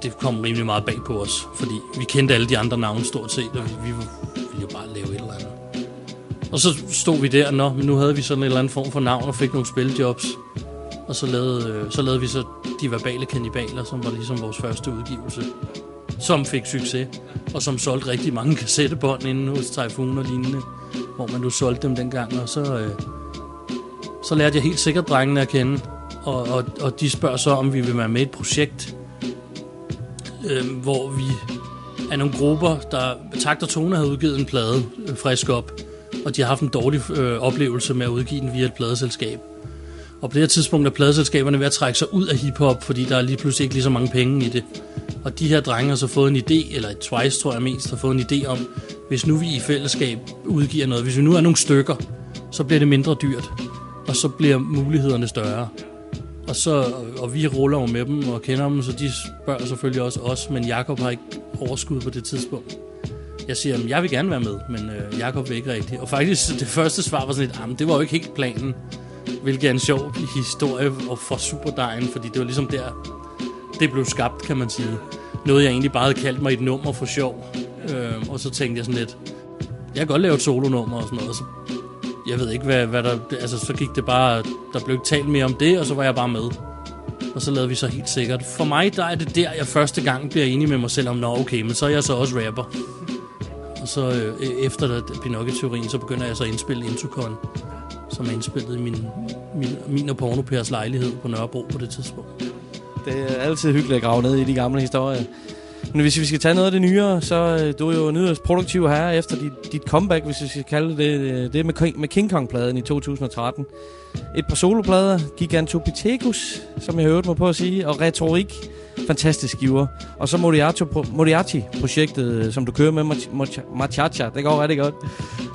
det kom rimelig meget bag på os, fordi vi kendte alle de andre navne stort set, og vi, vi ville jo bare lave et eller andet. Og så stod vi der, nå, men nu havde vi sådan en eller anden form for navn og fik nogle spiljobs. Og så lavede, øh, så lavede vi så De Verbale Kannibaler, som var ligesom vores første udgivelse. Som fik succes, og som solgte rigtig mange <laughs> kassettebånd inde hos Typhoon og lignende. Hvor man nu solgte dem dengang, og så, øh, så lærte jeg helt sikkert drengene at kende. Og, og, og de spørger så, om vi vil være med i et projekt, øh, hvor vi er nogle grupper, der Takt og Tone havde udgivet en plade øh, frisk op, og de har haft en dårlig øh, oplevelse med at udgive den via et pladeselskab. Og på det her tidspunkt er pladeselskaberne ved at trække sig ud af hiphop, fordi der er lige pludselig ikke lige så mange penge i det. Og de her drenge har så fået en idé, eller Twice tror jeg mest, har fået en idé om, hvis nu vi i fællesskab udgiver noget, hvis vi nu er nogle stykker, så bliver det mindre dyrt, og så bliver mulighederne større. Og, så, og, og vi ruller jo med dem og kender dem, så de spørger selvfølgelig også os, men Jakob har ikke overskud på det tidspunkt. Jeg siger, at jeg vil gerne være med, men øh, Jakob vil ikke rigtigt. Og faktisk, det første svar var sådan lidt, "Jamen, det var jo ikke helt planen. Hvilket er en sjov historie og for Superdejen, fordi det var ligesom der, det blev skabt, kan man sige. Noget, jeg egentlig bare havde kaldt mig et nummer for sjov. Øh, og så tænkte jeg sådan lidt, jeg kan godt lave et solonummer og sådan noget. Og så, jeg ved ikke, hvad, hvad der... Altså, så gik det bare... Der blev ikke talt mere om det, og så var jeg bare med. Og så lavede vi så helt sikkert. For mig, der er det der, jeg første gang bliver enig med mig selv om, nå okay, men så er jeg så også rapper. Og så øh, e-, efter Pinocchio-teorien, så begynder jeg så at indspille Intocon, som er indspillet i min, min, min og Pornopærs lejlighed på Nørrebro på det tidspunkt. Det er altid hyggeligt at grave ned i de gamle historier. Men hvis vi skal tage noget af det nyere, så øh, du er jo nyere produktiv her efter dit, dit comeback, hvis vi skal kalde det det. Øh, med, med King Kong-pladen i 2013. Et par soloplader, Gigantopithecus, som jeg hørte mig på at sige, og Retorik, fantastisk giver. Og så Moriarty-projektet, øh, som du kører med, Machacha, det går rigtig godt.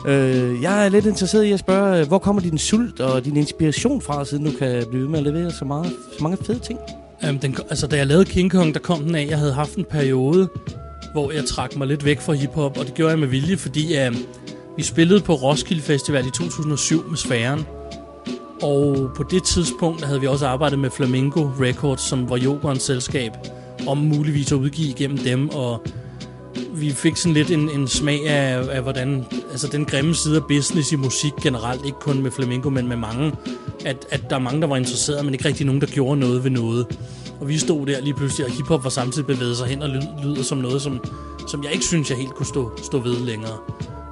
Øh, jeg er lidt interesseret i at spørge, øh, hvor kommer din sult og din inspiration fra, siden du kan blive ved med at levere så, meget, så mange fede ting? Øhm, den, altså, da jeg lavede King Kong, der kom den af, jeg havde haft en periode, hvor jeg trak mig lidt væk fra hiphop, og det gjorde jeg med vilje, fordi øh, vi spillede på Roskilde Festival i 2007 med Sfæren. Og på det tidspunkt havde vi også arbejdet med Flamingo Records, som var Jokers selskab, om muligvis at udgive igennem dem, og vi fik sådan lidt en, en smag af, af, hvordan, altså den grimme side af business i musik generelt, ikke kun med Flamingo, men med mange, at, at der er mange, der var interesserede, men ikke rigtig nogen, der gjorde noget ved noget. Og vi stod der lige pludselig, og hiphop var samtidig bevæget sig hen og lyd, lyder som noget, som, som jeg ikke synes, jeg helt kunne stå, stå ved længere.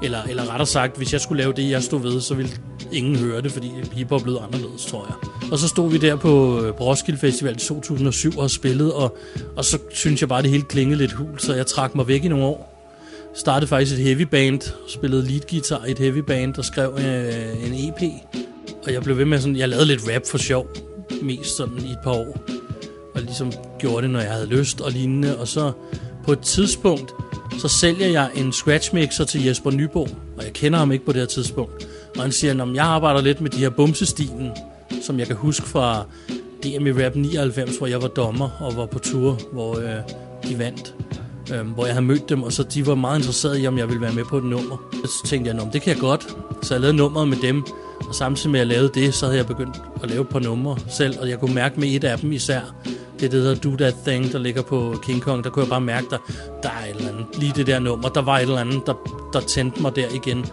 Eller, eller rettere sagt, hvis jeg skulle lave det, jeg stod ved, så ville ingen høre det, fordi hiphop blev anderledes, tror jeg. Og så stod vi der på, øh, Roskilde Festival i 2007 og spillede, og, og så synes jeg bare, det hele klingede lidt hul, så jeg trak mig væk i nogle år. Startede faktisk et heavy band, spillede lead guitar i et heavy band og skrev øh, en EP. Og jeg blev ved med sådan, jeg lavede lidt rap for sjov, mest sådan i et par år. Og ligesom gjorde det, når jeg havde lyst og lignende. Og så på et tidspunkt, så sælger jeg en scratch mixer til Jesper Nybo, og jeg kender ham ikke på det her tidspunkt. Og han siger, at jeg arbejder lidt med de her bumsestilen, som jeg kan huske fra DM i Rap 99, hvor jeg var dommer og var på tur, hvor øh, de vandt. Øh, hvor jeg havde mødt dem, og så de var meget interesserede i, om jeg ville være med på et nummer. Så tænkte jeg, at det kan jeg godt. Så jeg lavede nummeret med dem, og samtidig med at jeg lavede det, så havde jeg begyndt at lave et par numre selv, og jeg kunne mærke med et af dem især, det det, der hedder Do That Thing, der ligger på King Kong, der kunne jeg bare mærke, der, der er et eller andet. Lige det der nummer, der var et eller andet, der, der tændte mig der igen.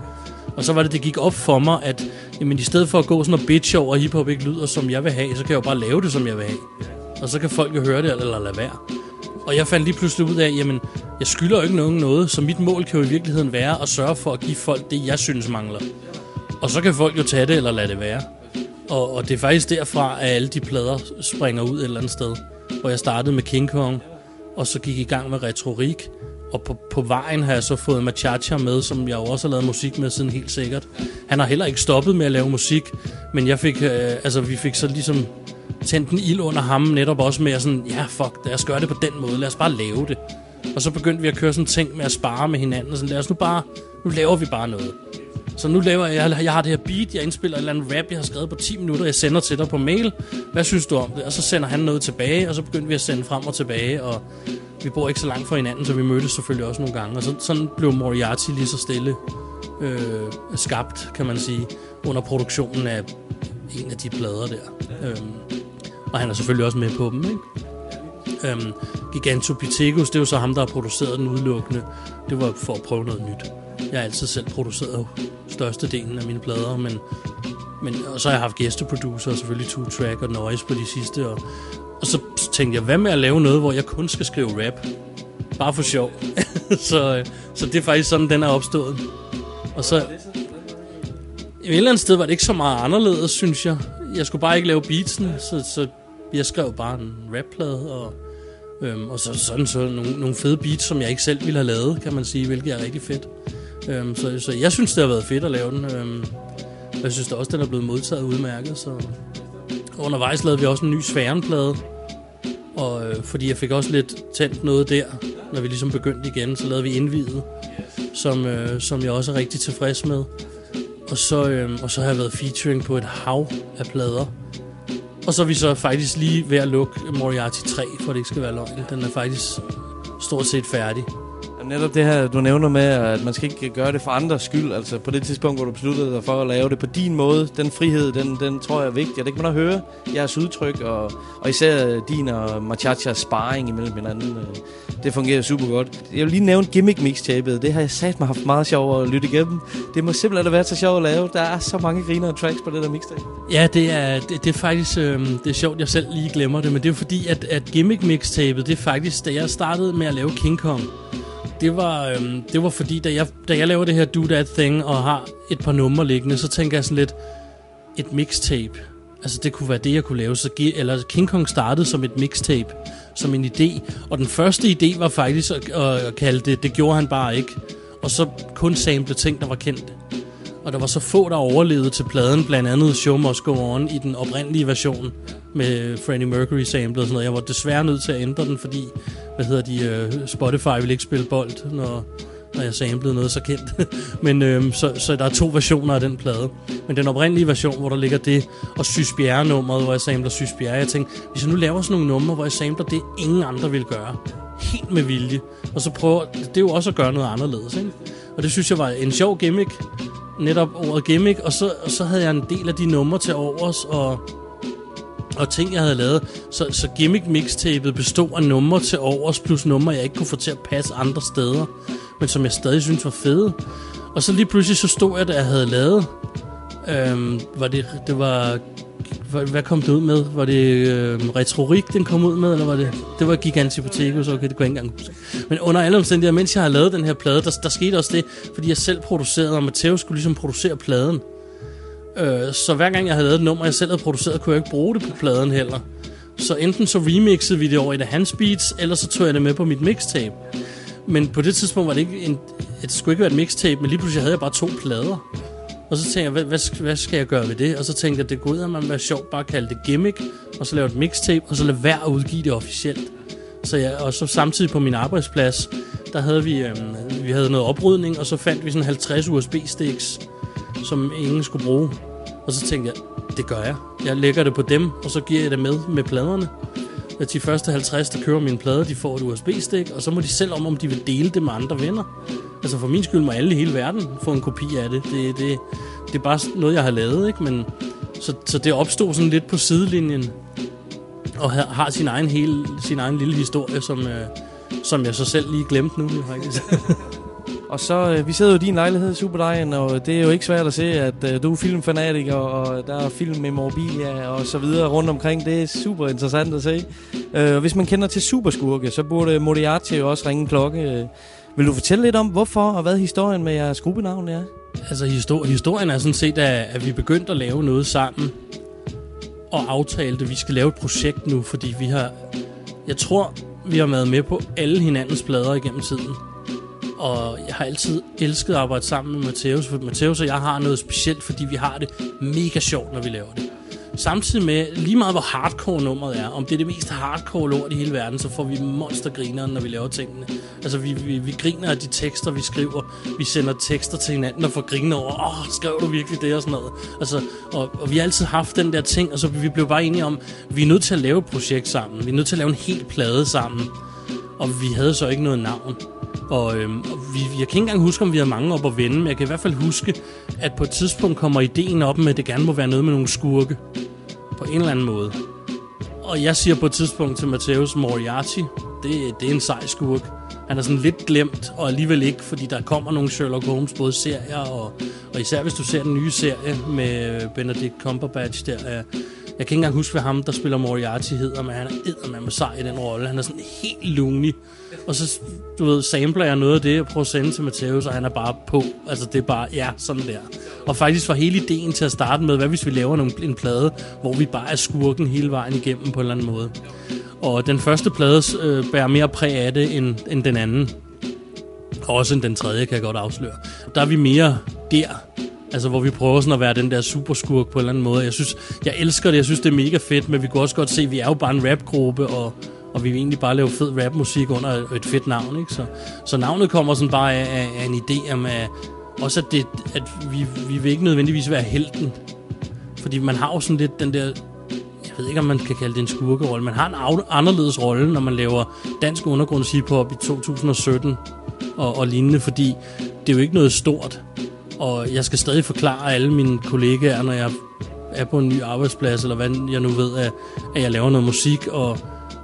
Og så var det, det gik op for mig, at jamen, i stedet for at gå sådan og bitch over, at hiphop ikke lyder, som jeg vil have, så kan jeg jo bare lave det, som jeg vil have. Og så kan folk jo høre det, eller lade være. Og jeg fandt lige pludselig ud af, jamen, jeg skylder jo ikke nogen noget, så mit mål kan jo i virkeligheden være at sørge for at give folk det, jeg synes mangler. Og så kan folk jo tage det, eller lade det være. Og, og det er faktisk derfra, at alle de plader springer ud et eller andet sted. Hvor jeg startede med King Kong, og så gik i gang med retorik. Og på, på vejen har jeg så fået Machacha med, som jeg jo også har lavet musik med siden helt sikkert. Han har heller ikke stoppet med at lave musik, men jeg fik, øh, altså, vi fik så ligesom tændt en ild under ham, netop også med at sådan, ja fuck, lad os gøre det på den måde, lad os bare lave det. Og så begyndte vi at køre sådan ting med at spare med hinanden, og sådan, lad os nu bare, nu laver vi bare noget. Så nu laver jeg, jeg, har det her beat, jeg indspiller et eller andet rap, jeg har skrevet på 10 minutter, jeg sender til dig på mail. Hvad synes du om det? Og så sender han noget tilbage, og så begyndte vi at sende frem og tilbage, og vi bor ikke så langt fra hinanden, så vi mødtes selvfølgelig også nogle gange. Og så, sådan blev Moriarty lige så stille øh, skabt, kan man sige, under produktionen af en af de plader der. Øhm, og han er selvfølgelig også med på dem, ikke? Øhm, Gigantopithecus, det er jo så ham, der har produceret den udelukkende. Det var for at prøve noget nyt. Jeg har altid selv produceret størstedelen af mine plader, men, men og så har jeg haft gæsteproducer, og selvfølgelig Two Track og Noise på de sidste. Og, og så tænkte jeg, hvad med at lave noget, hvor jeg kun skal skrive rap? Bare for sjov. <laughs> så, øh, så det er faktisk sådan, den er opstået. Og så... I et eller andet sted var det ikke så meget anderledes, synes jeg. Jeg skulle bare ikke lave beatsen, så, så jeg skrev bare en rapplade, og, øhm, og så sådan så nogle, nogle fede beats, som jeg ikke selv ville have lavet, kan man sige, hvilket er rigtig fedt. Øhm, så, så jeg synes, det har været fedt at lave den. Øhm, jeg synes da også, den er blevet modtaget udmærket. Så. Undervejs lavede vi også en ny sfærenplade, og øh, fordi jeg fik også lidt tændt noget der, når vi ligesom begyndte igen, så lavede vi indvidet, som, øh, som jeg også er rigtig tilfreds med. Og så, øh, og så har jeg været featuring på et hav af plader. Og så er vi så faktisk lige ved at lukke Moriarty 3, for det ikke skal være løgn. Den er faktisk stort set færdig. Netop det her, du nævner med, at man skal ikke gøre det for andres skyld. Altså på det tidspunkt, hvor du besluttede dig for at lave det på din måde, den frihed, den, den tror jeg er vigtig. Og det kan man også høre jeres udtryk, og, og især din og Machachas sparring imellem hinanden. Øh, det fungerer super godt. Jeg vil lige nævne gimmick mixtapet. Det har jeg sat mig haft meget sjov at lytte igennem. Det må simpelthen være så sjovt at lave. Der er så mange griner tracks på det der mixtape. Ja, det er, det, det er faktisk øh, det er sjovt, jeg selv lige glemmer det, men det er fordi, at, at gimmick mixtapet, det er faktisk, da jeg startede med at lave King Kong, det var, øhm, det var fordi, da jeg, da jeg laver det her Do That Thing og har et par numre liggende, så tænker jeg sådan lidt, et mixtape. Altså det kunne være det, jeg kunne lave. Så, eller King Kong startede som et mixtape, som en idé. Og den første idé var faktisk at, at, at kalde det, det gjorde han bare ikke. Og så kun sample ting, der var kendte. Og der var så få, der overlevede til pladen, blandt andet Show Must Go On i den oprindelige version med Freddie Mercury samlet og sådan noget. Jeg var desværre nødt til at ændre den, fordi hvad hedder de, uh, Spotify ville ikke spille bold, når, når jeg samplede noget så kendt. <laughs> Men øhm, så, så der er to versioner af den plade. Men den oprindelige version, hvor der ligger det, og Sys nummeret hvor jeg samler Sys Bjerre. Jeg tænkte, hvis jeg nu laver sådan nogle numre, hvor jeg samler det, ingen andre vil gøre. Helt med vilje. Og så prøver, det er jo også at gøre noget anderledes, ikke? Og det synes jeg var en sjov gimmick. Netop ordet gimmick. Og så, og så havde jeg en del af de numre til overs, og og ting, jeg havde lavet. Så, så gimmick mixtapet bestod af numre til overs, plus numre, jeg ikke kunne få til at passe andre steder, men som jeg stadig synes var fede. Og så lige pludselig så stod jeg, da jeg havde lavet, øhm, var det, det var, hvad, hvad kom det ud med? Var det øh, retrorik, den kom ud med, eller var det, det var Gigantipotekos, okay, det kunne jeg ikke engang huske. Men under alle omstændigheder, mens jeg har lavet den her plade, der, der skete også det, fordi jeg selv producerede, og Matteo skulle ligesom producere pladen. Øh, så hver gang jeg havde lavet et nummer, jeg selv havde produceret, kunne jeg ikke bruge det på pladen heller. Så enten så remixede vi det over i et af hans beats, eller så tog jeg det med på mit mixtape. Men på det tidspunkt var det ikke en, det skulle ikke være et mixtape, men lige pludselig havde jeg bare to plader. Og så tænkte jeg, hvad, hvad, skal- hvad skal jeg gøre ved det? Og så tænkte jeg, det går ud af man være sjovt bare at kalde det gimmick, og så lave et mixtape, og så lade være at udgive det officielt. Så jeg, og så samtidig på min arbejdsplads, der havde vi, øhm, vi havde noget oprydning, og så fandt vi sådan 50 USB-sticks, som ingen skulle bruge. Og så tænkte jeg, det gør jeg. Jeg lægger det på dem, og så giver jeg det med med pladerne. At de første 50, der kører min plade, de får et USB-stik, og så må de selv om, om de vil dele det med andre venner. Altså for min skyld må alle i hele verden få en kopi af det. Det, det, det er bare noget, jeg har lavet, ikke? Men, så, så det opstod sådan lidt på sidelinjen, og har, har sin egen, hele, sin egen lille historie, som, øh, som jeg så selv lige glemte nu, faktisk. <laughs> Og så, øh, vi sidder jo i din lejlighed, Superdejen, og det er jo ikke svært at se, at øh, du er filmfanatiker, og der er filmmemorabilia og så videre rundt omkring. Det er super interessant at se. Øh, hvis man kender til superskurke, så burde Moriarty jo også ringe en klokke. Øh, Vil du fortælle lidt om, hvorfor og hvad historien med jeres gruppenavn er? Altså histor- historien er sådan set, at, at vi begyndte at lave noget sammen, og aftalte, at vi skal lave et projekt nu, fordi vi har, jeg tror, vi har været med på alle hinandens plader igennem tiden. Og jeg har altid elsket at arbejde sammen med Mateus, for Mateus og jeg har noget specielt, fordi vi har det mega sjovt, når vi laver det. samtidig med, lige meget hvor hardcore nummeret er, om det er det mest hardcore lort i hele verden, så får vi monstergriner, når vi laver tingene. Altså, vi, vi, vi griner af de tekster, vi skriver. Vi sender tekster til hinanden og får griner over, åh, oh, skrev du virkelig det og sådan noget. Altså, og, og vi har altid haft den der ting, og så vi blev bare enige om, vi er nødt til at lave et projekt sammen. Vi er nødt til at lave en hel plade sammen. Og vi havde så ikke noget navn. Og, øhm, og vi, jeg kan ikke engang huske, om vi havde mange op at vende, men jeg kan i hvert fald huske, at på et tidspunkt kommer ideen op med, at det gerne må være noget med nogle skurke. På en eller anden måde. Og jeg siger på et tidspunkt til Matthäus Moriarty, det, det er en sej skurk. Han er sådan lidt glemt, og alligevel ikke, fordi der kommer nogle Sherlock Holmes, både serier, og, og især hvis du ser den nye serie med Benedict Cumberbatch der. Jeg, jeg kan ikke engang huske, hvad ham, der spiller Moriarty, hedder, men han er eddermame sej i den rolle. Han er sådan helt lungy. Og så, du ved, sampler jeg noget af det og prøver at sende til Mateus, og han er bare på. Altså, det er bare, ja, sådan der. Og faktisk var hele ideen til at starte med, hvad hvis vi laver en, en plade, hvor vi bare er skurken hele vejen igennem på en eller anden måde. Og den første plade øh, bærer mere præg af det, end, end den anden. Også end den tredje, kan jeg godt afsløre. Der er vi mere der, Altså, hvor vi prøver sådan at være den der superskurk på en eller anden måde. Jeg synes, jeg elsker det. Jeg synes, det er mega fedt, men vi kunne også godt se, at vi er jo bare en rapgruppe, og, og vi vil egentlig bare lave fed rapmusik under et fedt navn, ikke? Så, så navnet kommer sådan bare af, af, af en idé om, at, også at, det, at vi, vi vil ikke nødvendigvis være helten. Fordi man har jo sådan lidt den der jeg ved ikke, om man kan kalde det en skurkerolle. Man har en anderledes rolle, når man laver dansk undergrunds hiphop i 2017 og, og lignende, fordi det er jo ikke noget stort. Og jeg skal stadig forklare alle mine kollegaer, når jeg er på en ny arbejdsplads, eller hvad jeg nu ved, at, at jeg laver noget musik, og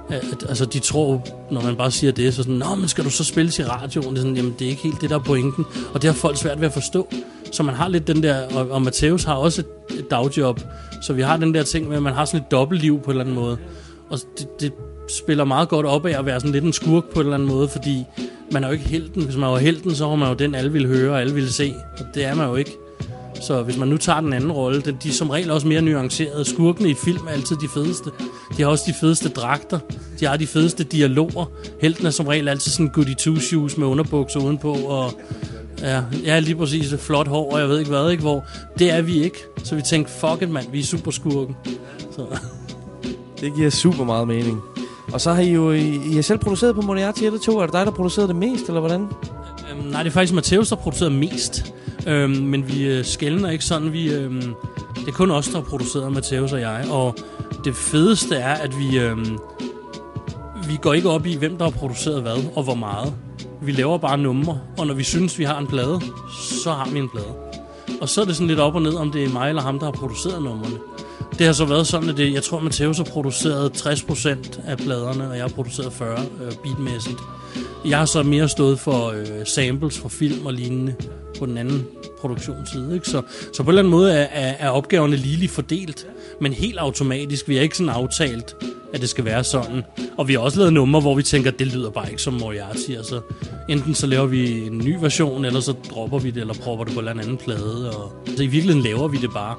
at, altså de tror, når man bare siger det, så sådan, Nå, men skal du så spille i radioen? Det er sådan, jamen det er ikke helt det, der er pointen. Og det har folk svært ved at forstå. Så man har lidt den der, og, og Matheus har også et, et dagjob, så vi har den der ting med, at man har sådan et dobbeltliv på en eller anden måde. Og det, det spiller meget godt op af at være sådan lidt en skurk på en eller anden måde, fordi man er jo ikke helten. Hvis man var helten, så var man jo den, alle ville høre og alle ville se. Og det er man jo ikke. Så hvis man nu tager den anden rolle, de er som regel også mere nuancerede. Skurkene i film er altid de fedeste. De har også de fedeste dragter. De har de fedeste dialoger. Helten er som regel altid sådan goody two shoes med underbukser udenpå. Og ja, ja, lige præcis flot hår, og jeg ved ikke hvad, ikke? Hvor det er vi ikke. Så vi tænkte, fuck it, mand, vi er super skurken. Så. Det giver super meget mening. Og så har I jo I, I har selv produceret på Moriarty 1 og 2. Er det dig, der producerede det mest, eller hvordan? Øhm, nej, det er faktisk Matheus, der producerer mest. Øhm, men vi øh, skældner ikke sådan. Vi, øhm, det er kun os, der har produceret, Matheus og jeg. Og det fedeste er, at vi, øhm, vi går ikke op i, hvem der har produceret hvad og hvor meget. Vi laver bare numre, og når vi synes, vi har en plade, så har vi en plade. Og så er det sådan lidt op og ned, om det er mig eller ham, der har produceret numrene. Det har så været sådan, at det, jeg tror, Mateus har produceret 60% af pladerne, og jeg har produceret 40 øh, beatmæssigt. Jeg har så mere stået for øh, samples fra film og lignende på den anden produktionsside. Ikke? Så, så på en eller anden måde er, er, er opgaverne ligeligt fordelt, men helt automatisk. Vi har ikke sådan aftalt, at det skal være sådan. Og vi har også lavet numre, hvor vi tænker, at det lyder bare ikke som Moriarty. Altså, enten så laver vi en ny version, eller så dropper vi det, eller propper det på en eller anden plade. Og, så i virkeligheden laver vi det bare,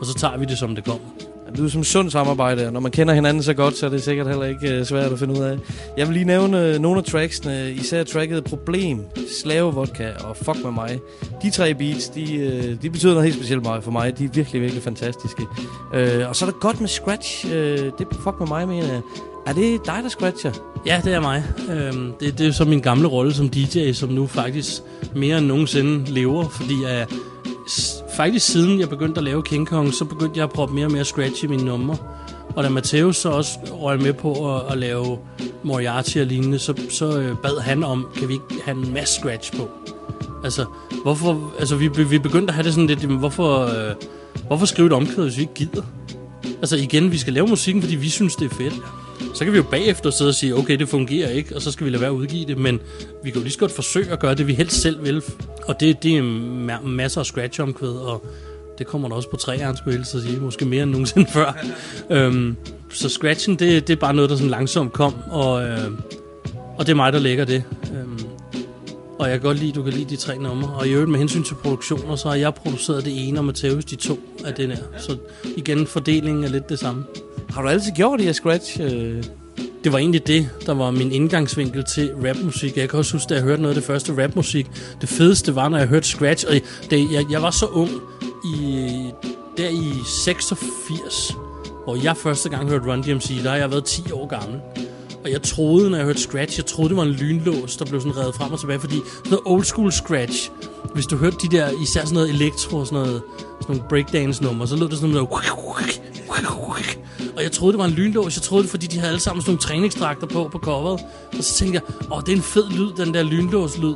og så tager vi det, som det kommer. Det lyder som sund samarbejde, og når man kender hinanden så godt, så er det sikkert heller ikke uh, svært at finde ud af. Jeg vil lige nævne uh, nogle af tracksene, især tracket Problem, Slave Vodka og Fuck med mig. De tre beats, de, uh, de betyder noget helt specielt meget for mig. De er virkelig, virkelig fantastiske. Uh, og så er det godt med scratch. Uh, det er Fuck med mig, mener jeg. Er det dig, der scratcher? Ja, det er mig. Øhm, det, det er så min gamle rolle som DJ, som nu faktisk mere end nogensinde lever, fordi jeg faktisk siden jeg begyndte at lave King Kong, så begyndte jeg at proppe mere og mere scratch i mine numre. Og da Matheus så også røg med på at, at lave Moriarty og lignende, så, så øh, bad han om, kan vi ikke have en masse scratch på? Altså, hvorfor, altså vi, vi begyndte at have det sådan lidt, jamen, hvorfor, øh, hvorfor skrive et omkvæd, hvis vi ikke gider? Altså igen, vi skal lave musikken, fordi vi synes, det er fedt. Så kan vi jo bagefter sidde og sige, okay, det fungerer ikke, og så skal vi lade være at udgive det, men vi kan jo lige så godt forsøge at gøre det, vi helst selv vil. Og det, det er ma- masser af scratch-omkvæd, og det kommer der også på træerne, skulle jeg helst sige, måske mere end nogensinde før. øhm, så scratchen, det, det er bare noget, der sådan langsomt kom, og, øh, og det er mig, der lægger det. Øhm, og jeg kan godt lide, du kan lide de tre numre. Og i øvrigt med hensyn til produktioner, så har jeg produceret det ene, og Mateus de to af den her. Så igen, fordelingen er lidt det samme. Har du altid gjort det her scratch? Øh, det var egentlig det, der var min indgangsvinkel til rapmusik. Jeg kan også huske, da jeg hørte noget af det første rapmusik. Det fedeste var, når jeg hørte scratch. Og det, jeg, jeg var så ung i, der i 86, hvor jeg første gang hørte Run DMC, der har jeg været 10 år gammel. Og jeg troede, når jeg hørte Scratch, jeg troede, det var en lynlås, der blev sådan reddet frem og tilbage, fordi sådan noget old school Scratch, hvis du hørte de der, især sådan noget elektro og sådan noget, sådan nogle breakdance numre, så lød det sådan noget, og jeg troede, det var en lynlås. Jeg troede det, fordi de havde alle sammen sådan nogle træningsdragter på på coveret. Og så tænkte jeg, åh, det er en fed lyd, den der lynlås-lyd.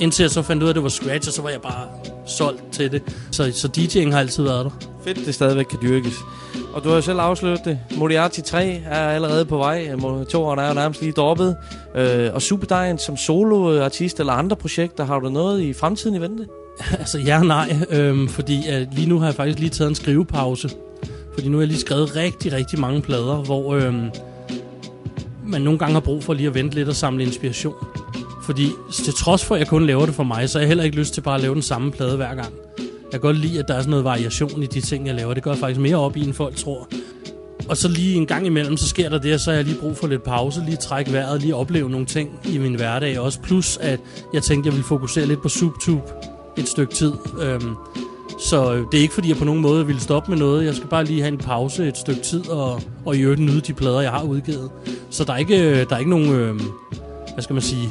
Indtil jeg så fandt ud af, at det var Scratch, og så var jeg bare solgt til det. Så, så DJ'ing har altid været der. Fedt, det stadigvæk kan dyrkes. Og du har jo selv afsløret det. Moriarty 3 er allerede på vej. Toren er jo nærmest lige droppet. Øh, og Superdejen som soloartist eller andre projekter, har du noget i fremtiden i vente? <laughs> altså ja nej, øhm, fordi øh, lige nu har jeg faktisk lige taget en skrivepause. Fordi nu har jeg lige skrevet rigtig, rigtig mange plader, hvor øhm, man nogle gange har brug for lige at vente lidt og samle inspiration. Fordi til trods for, at jeg kun laver det for mig, så har jeg heller ikke lyst til bare at lave den samme plade hver gang. Jeg kan godt lide, at der er sådan noget variation i de ting, jeg laver. Det går jeg faktisk mere op i, end folk tror. Og så lige en gang imellem, så sker der det, og så har jeg lige brug for lidt pause, lige trække vejret, lige opleve nogle ting i min hverdag også. Plus, at jeg tænkte, jeg ville fokusere lidt på SubTube et stykke tid. Øhm, så det er ikke, fordi jeg på nogen måde ville stoppe med noget. Jeg skal bare lige have en pause et stykke tid, og, og i øvrigt nyde de plader, jeg har udgivet. Så der er ikke, øh, der er ikke nogen, øhm, hvad skal man sige,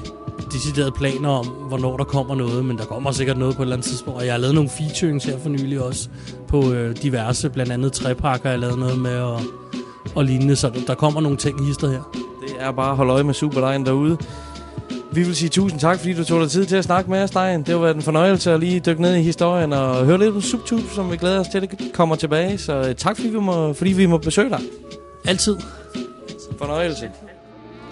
deciderede planer om, hvornår der kommer noget, men der kommer sikkert noget på et eller andet tidspunkt. Og jeg har lavet nogle featurings her for nylig også, på øh, diverse, blandt andet træpakker, jeg har lavet noget med, og, og lignende. Så der, kommer nogle ting i hister her. Det er bare at holde øje med Superdejen derude. Vi vil sige tusind tak, fordi du tog dig tid til at snakke med os, Dejen. Det har været en fornøjelse at lige dykke ned i historien og høre lidt om SubTube, som vi glæder os til, at det kommer tilbage. Så øh, tak, fordi vi må, fordi vi må besøge dig. Altid. Fornøjelse.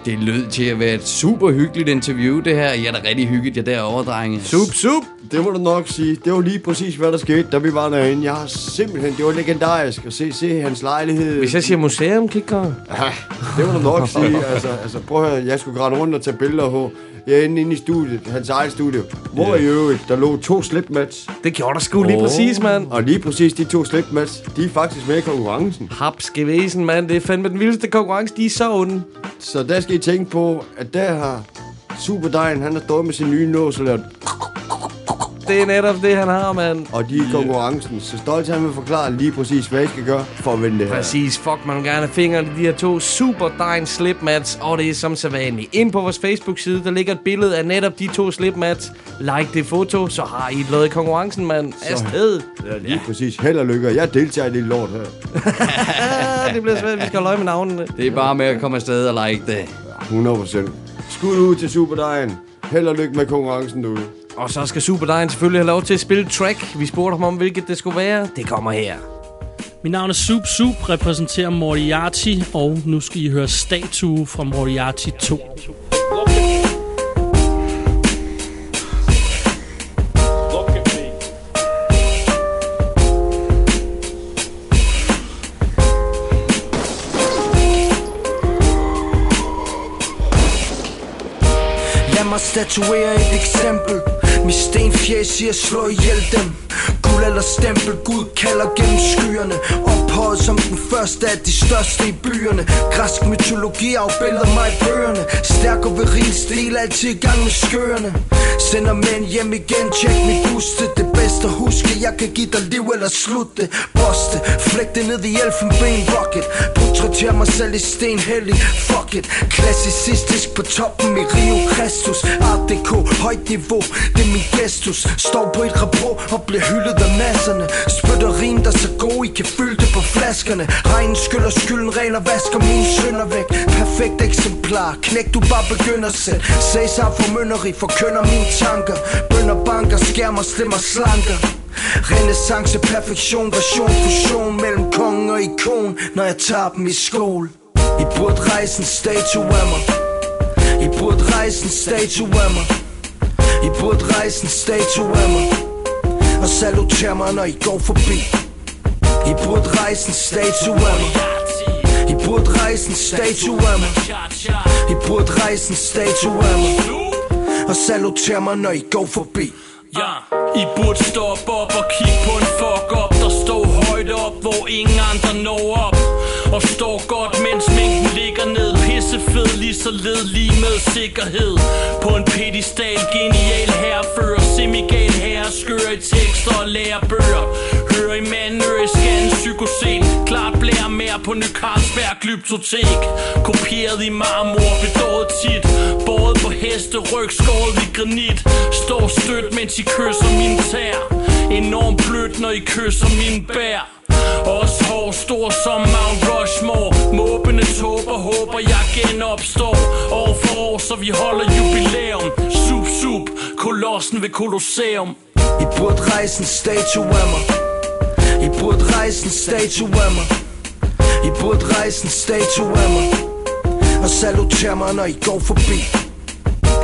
Det lød til at være et super hyggeligt interview, det her. Jeg er da rigtig hyggeligt, jeg derovre, drenge. Sup, sup! Det må du nok sige. Det var lige præcis, hvad der skete, da vi var derinde. Jeg har simpelthen... Det var legendarisk at se, se hans lejlighed. Hvis jeg siger museum, kigger Ja, det må du nok sige. Altså, altså prøv at høre, jeg skulle græde rundt og tage billeder på. Jeg er inde, inde i studiet, hans eget studie. Hvor Ja. i øvrigt, der lå to slipmats. Det gjorde der sgu lige præcis, mand. Og lige præcis de to slipmats, de er faktisk med i konkurrencen. Hapskevesen, mand. Det er fandme den vildeste konkurrence. De er så onde. Så der skal I tænke på, at der har Superdejen, han har stået med sin nye nås og lavet... Det er netop det, han har, mand. Og de er i konkurrencen. Så stolt han vil forklare lige præcis, hvad I skal gøre for at vinde det her. Præcis. Fuck, man vil gerne have fingrene i de her to super dine slipmats, og det er som så vanligt. Ind på vores Facebook-side, der ligger et billede af netop de to slipmats. Like det foto, så har I et lod i konkurrencen, mand. Afsted. Ja, lige præcis. Held og lykke. Jeg deltager i det lort her. Ja, <laughs> det bliver svært. Vi skal holde øje med navnene. Det er bare med at komme afsted og like det. 100 procent. Skud ud til Superdejen. Held og lykke med konkurrencen derude. Og så skal Superdine selvfølgelig have lov til at spille track. Vi spurgte ham om, hvilket det skulle være. Det kommer her. Mit navn er Sup Sup, repræsenterer Moriarty, og nu skal I høre Statue fra Moriarty 2. Lad mig statuere et eksempel mit stenfjæs siger slå ihjel dem. Guld eller stempel, Gud kalder gennem skyerne. Ophøjet som den første af de største i byerne. Græsk mytologi afbilder mig i bøgerne. Stærk og viril stil, altid i gang med skøerne Sender mænd hjem igen, tjek mit buste Det bedst at huske, jeg kan give dig liv eller slutte Boste, flæk det ned i elfenben rocket. Portrætter mig selv i sten hellig, fuck it. Klassicistisk på toppen i Rio Christus. Art Deco, højt niveau, det er min gestus. Står på et rapport og bliver hyldet af masserne. Spytter rim, der så gode, I kan fylde det på flaskerne. Regnen skyller skylden regler vasker mine synder væk. Perfekt eksemplar, knæk du bare begynder selv. Cæsar formynderi, forkynder mine tanker. Bønder banker, skærmer, stemmer slanker Renaissance, perfektion, version, fusion Mellem kong og ikon, når jeg tager dem i skole I burde rejse en statue af mig. I burde rejse en statue af mig. I burde rejse en statue af mig. Og salutere mig, når I går forbi. I burde rejse en statue af mig. I burde rejse en statue af mig. I burde rejse en statue af mig. Og salutere mig, når I går forbi. Ja, I burde stoppe op og kigge på en fuck op Der står højt op, hvor ingen andre når op Og står godt, mens lige så led lige med sikkerhed. På en pedestal genial herrefører Semigal herre skør i tekster og lærer bøger. Hør i manden, hør i scan, psykosen. Klart blærer mere på Ny Carlsberg Glyptotek. Kopieret i marmor, bedåret tit. Båret på heste, ryg skåret i granit. Står stødt, mens I kysser min tær. Enormt blødt, når I kysser min bær også hår stor som Mount Rushmore. Måbende tåber håber jeg genopstår. År for år så vi holder jubilæum. Sup sup, kolossen ved Colosseum. I burde rejse en statue af mig. I burde rejse en statue af mig. I burde rejse en statue af mig. Og salutere mig når I går forbi.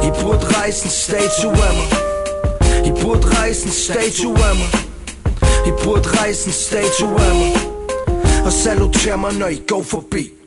I burde rejse en statue af mig. I burde rejse en statue af mig. I burde rejse en statue af mig Og salutere mig når I går forbi.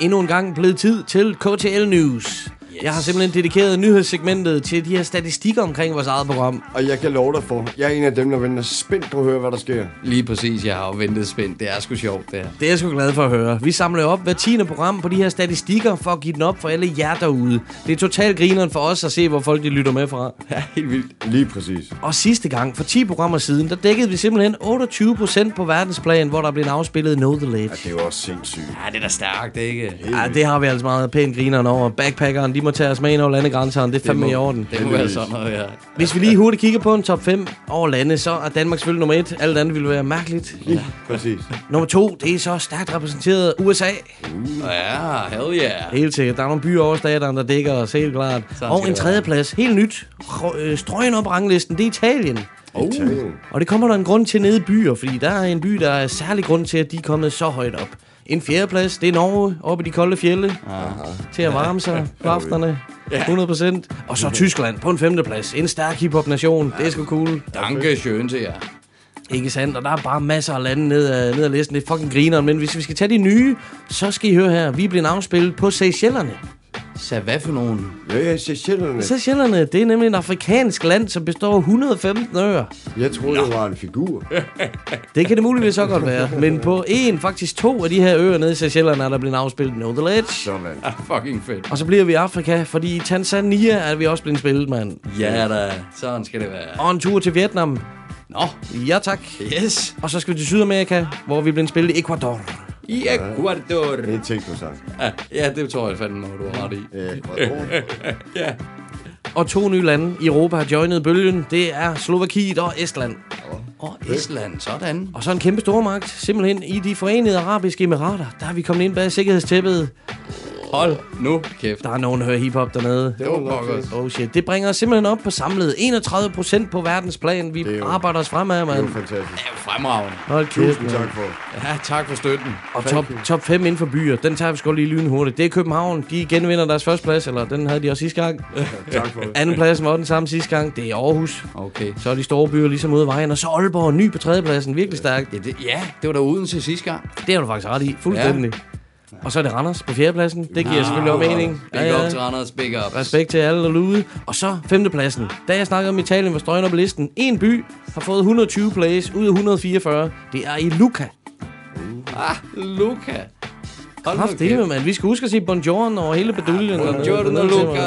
Endnu en gang blevet tid til KTL News. Yes. Jeg har simpelthen dedikeret nyhedssegmentet til de her statistikker omkring vores eget program. Og jeg kan love dig for, jeg er en af dem, der venter spændt på at høre, hvad der sker. Lige præcis, jeg har jo ventet spændt. Det er sgu sjovt, det her. Det er jeg sgu glad for at høre. Vi samler op hver tiende program på de her statistikker for at give den op for alle jer derude. Det er totalt grineren for os at se, hvor folk de lytter med fra. <laughs> Ja, helt vildt. Lige præcis. Og sidste gang, for 10 programmer siden, der dækkede vi simpelthen 28% på verdensplan, hvor der blev afspillet Know The Ledge. Ja, det er jo også sindssygt. Ja, det er da stærkt, det ikke? Ja, det har vi altså meget pænt grineren over. Backpackeren, de må tage os med ind over landegrænserne. Det er fandme må- i orden. det må være sådan noget, ja. Hvis vi lige hurtigt kigger på en top 5 over lande, så er Danmark selvfølgelig nummer 1. Alt andet ville være mærkeligt. Ja, præcis. Nummer 2, det er så stærkt repræsenteret USA. Ja, hell yeah. Helt sikkert. Der er nogle byer over staterne, der dækker os helt klart. Sådan Og en det tredje plads, helt nyt. Øh, Strøgen op ranglisten, det er Italien. Oh. Italien. Og det kommer der en grund til nede i byer, fordi der er en by, der er særlig grund til, at de er kommet så højt op. En fjerdeplads, det er Norge, oppe i de kolde fjelle. Til at varme sig <laughs> på aftenerne. 100%. Og så Tyskland på en femteplads. En stærk hiphop-nation. Det er sgu cool. Danke schön til jer. Ikke sandt? Og der er bare masser af lande ned ad, ned ad listen. Det er fucking griner. Men hvis vi skal tage de nye, så skal I høre her. Vi er blevet afspillet på Seychellerne. Så hvad for nogen? Ja, ja, Seychellerne. Seychellerne, det er nemlig en afrikansk land, som består af 115 øer. Jeg troede, det var en figur. <laughs> Det kan det muligvis så godt være. Men på en, faktisk to af de her øer nede i Seychellerne, er der blevet afspillet Know The Ledge. Sådan. Ah, fucking fedt. Og så bliver vi i Afrika, fordi i Tanzania er vi også blevet spillet, mand. Ja da, sådan skal det være. Og en tur til Vietnam. Nå, Ja, tak. yes. Og så skal vi til Sydamerika, hvor vi er blevet spillet i Ecuador. I Ecuador. Det er en ting, du sagde. Ja, ja, det tror jeg fandme, du har ret i. Ecuador. <laughs> ja. Og to nye lande i Europa har joinet bølgen. Det er Slovakiet og Estland. Og Island, sådan. Og så en kæmpe stormagt, simpelthen i de forenede arabiske emirater. Der er vi kommet ind bag sikkerhedstæppet. Hold nu kæft. Der er nogen, der hører hiphop dernede. Det var. Oh shit. Det bringer os simpelthen op på samlet 31 procent på verdensplan. Vi Det er arbejder os fremad, Det er mand. fantastisk. Det er fremragende. Hold kæft, Tusind mand. tak for. Ja, tak for støtten. Og top, top 5 inden for byer, den tager vi sgu lige lynhurtigt. Det er København. De genvinder deres første plads, eller den havde de også sidste gang. Tak for det. Anden plads var den samme sidste gang. Det er Aarhus. Okay. Så er de store byer ligesom ude af vejen. Og så Aalborg, ny på tredjepladsen. Virkelig stærkt. Ja, det, ja, det var der uden til sidste gang. Det har du faktisk ret i. Fuldstændig. Og så er det Randers på fjerdepladsen. Det giver selvfølgelig også mening. Big up til Randers, big up. Respekt til alle derude. Og så femtepladsen. Da jeg snakkede om Italien, var strøgen op på listen. En by har fået 120 plays ud af 144. Det er i Lucca. Ah, Luca. Hold Haft det, mand. Vi skal huske at sige bonjour over hele beduljen. Buongiorno, Luca.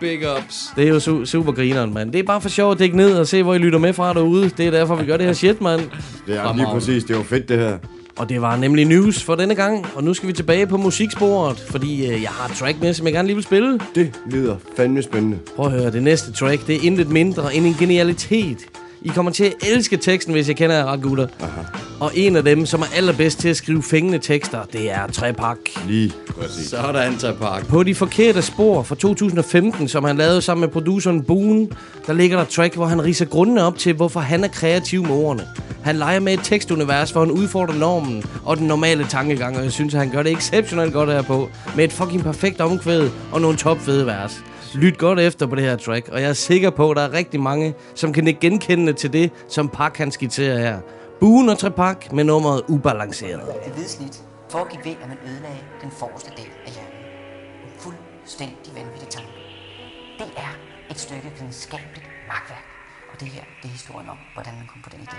Big ups. Det er jo su- super grineren, mand. Det er bare for sjov at dække ned og se, hvor I lytter med fra derude. Det er derfor, vi gør det her shit, mand. Det er lige præcis. Det var fedt, det her. Og det var nemlig news for denne gang. Og nu skal vi tilbage på musiksporet, fordi øh, jeg har et track med, som jeg gerne lige vil spille. Det lyder fandme spændende. Prøv at høre, det næste track, det er intet mindre end en genialitet. I kommer til at elske teksten, hvis jeg kender jer ret, gutter. Aha. Og en af dem, som er allerbedst til at skrive fængende tekster, det er Trepak. Lige præcis. Sådan, Tapak. På de forkerte spor fra 2015, som han lavede sammen med produceren Boone, der ligger der et track, hvor han riser grundene op til, hvorfor han er kreativ med ordene. Han leger med et tekstunivers, hvor han udfordrer normen og den normale tankegang, og jeg synes, at han gør det exceptionelt godt herpå. Med et fucking perfekt omkvæd og nogle topfede vers. Lyt godt efter på det her track, og jeg er sikker på, at der er rigtig mange, som kan ikke genkende til det, som Pak han skitserer her. Buen og Trepak med nummeret Ubalanceret. Det hvide snit give ved, at man ødelagde den forreste del af hjernen. En fuldstændig vanvittig tanke. Det er et stykke videnskabeligt magtværk. Og det her, det er historien om, hvordan man kom på den idé.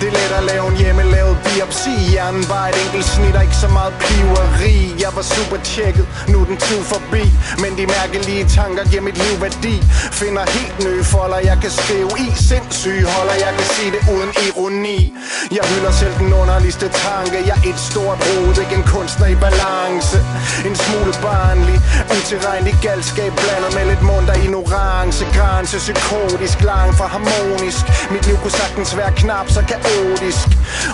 Det er let at lave en hjemmelavet biopsi. Hjernen var et enkelt snit og ikke så meget piveri. Jeg var super tjekket, nu er den tid forbi. Men de mærkelige tanker giver mit liv værdi. Finder helt nye folder, jeg kan skrive i. Sindssyge holder, jeg kan sige det uden ironi. Jeg hylder selv den underligste tanke. Jeg er et stort rod, ikke en kunstner i balance. En smule barnlig, utilregnelig galskab Blandet med lidt munter ignorance. Grænse, psykotisk, lang for harmonisk. Mit liv kunne sagtens være knap så kaotisk.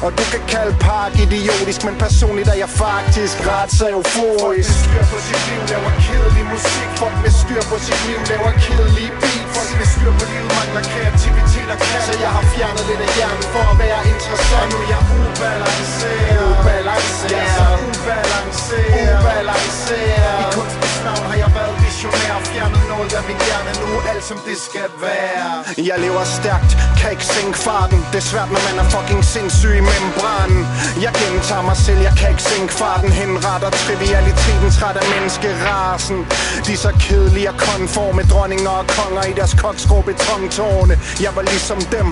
Og du kan kalde park idiotisk Men personligt er jeg faktisk ret så euforisk Styr på sit liv, laver kedelig musik. Folk med styr på sit liv, laver kedelige beat. Folk med styr på livet mangler kreativitet og kan Så jeg har fjernet lidt af hjernen for at være interessant. Nu er jeg ubalanceret. Ubalanceret. Jeg er så ubalanceret. Ubalanceret Fjernet noget af hjerne Nu alt som det skal være. Jeg lever stærkt, kan ikke sænke farten. Det er svært når man er fucking sindssyg i membranen. Jeg gentager mig selv, jeg kan ikke sænke farten. Henretter trivialiteten, træt af menneskerasen. De er så kedelige og konforme. Dronninger og konger i deres koksgrå betontårne Jeg var ligesom dem,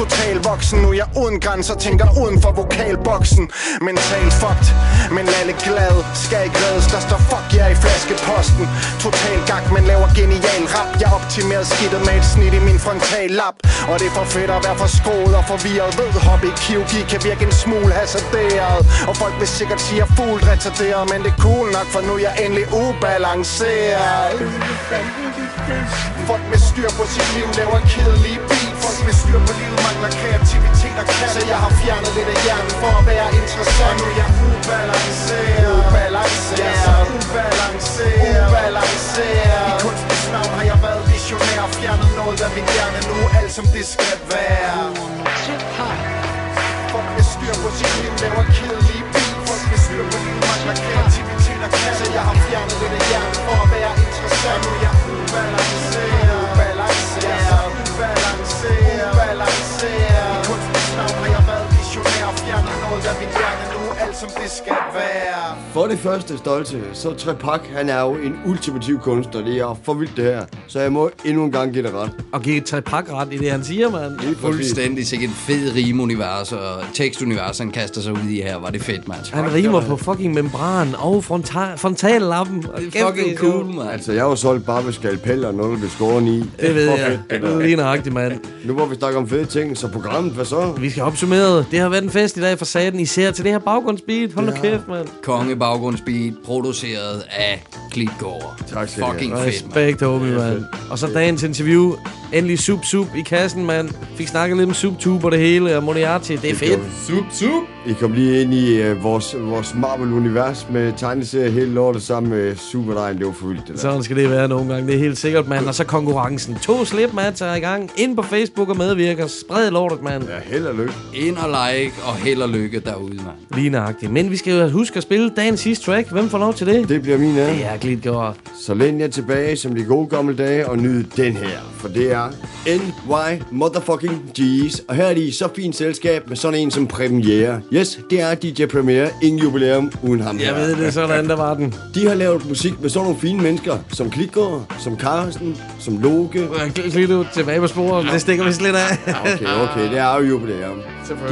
total voksen. Nu er jeg uden grænser, tænker uden for vokalboksen. Mental fucked, men alle glad Skal ikke reddes, der står fuck jer yeah i flaskeposten. Total gag, men laver genial rap. Jeg optimerer skidtet med et snit i min frontallap. Og det er for fedt at være for skåret og forvirret. Ved hobby kirurgi kan virke en smule hasarderet. Og folk vil sikkert sige, at jeg er fuldt retarderet Men det er cool nok, for nu er jeg endelig ubalanceret. Folk med styr på sit liv laver kedelige beat Folk med styr på livet mangler kreativitet og kat Så jeg har fjernet lidt af hjernen for at være interessant. Nu er jeg ubalanceret. Ubalanceret. Jeg så ubalanceret. Ubalanceret. I navn har jeg været visionær. Fjernet noget af min hjerne Nu. Alt som det skal være. Folk med styr på sit liv laver kedelige beat. Folk med styr på livet mangler kreativitet og kan Så jeg har fjernet lidt af hjernen for at være interessant. Nu er jeg ubalanceret. Ubalanceret. Er så ubalanceret. Ubalanceret. I kunstens navn har jeg været visionær. Fjernet noget af min hjerne er alt som det skal være For det første stolte, så Trepak, han er jo en ultimativ kunstner. Det er for vildt det her. Så jeg må endnu en gang give det ret. Og give Trepak ret i det, han siger, mand. Det er fuldstændig sikkert en fed rimunivers og tekstunivers, han kaster sig ud i her. Var det fedt, mand. Han rimer på fucking membran og fronta- frontallappen. Det er fucking cool, mand. Altså, jeg var solgt bare ved skalpeller og noget, der blev skåret i. Det ved For jeg. fedt, Det er lige nøjagtigt, mand. Nu hvor vi snakker om fede ting, så programmet, hvad så? Vi skal opsummere. Det har været en fest i dag for saten, især til det her baggrundsbeat. Hold nu kæft, mand. Konge baggrundsbeat, produceret af Klitgård. Tak skal. Fucking fedt, mand. Respekt, homie, mand. Og så dagens interview. Endelig sup sup i kassen, mand. Fik snakket lidt om subtube og det hele, og Moriarty. Det er fedt. Sup sup. I kom lige ind i uh, vores, vores Marvel-univers med tegneserier hele lortet sammen med Superdrejen. Det var det der. Sådan skal det være nogle gange, det er helt sikkert, mand. Og så konkurrencen. To slipmatcher er i gang. Ind på Facebook og medvirker. Spred lortet, mand. Ja, held og lykke. Ind og like, og held og lykke derude, mand. Lige nøjagtigt. Men vi skal jo huske at spille dagens sidste track. Hvem får lov til det? Det bliver min af. Det er Glitgård. Så læn jer tilbage som de gode gamle dage og nyd den her. For det er NY Motherfucking G's. Og her er de i så fint selskab med sådan en som Premiere. Yes, det er DJ Premiere. Ingen jubilæum uden ham Jeg her. ved det, sådan der var den. De har lavet musik med sådan nogle fine mennesker, som Klitgaard, som Carsten, som Loke. Lidt ud tilbage på sporet. Det stikker vi slet af. Okay, okay, det er jo jubilæum.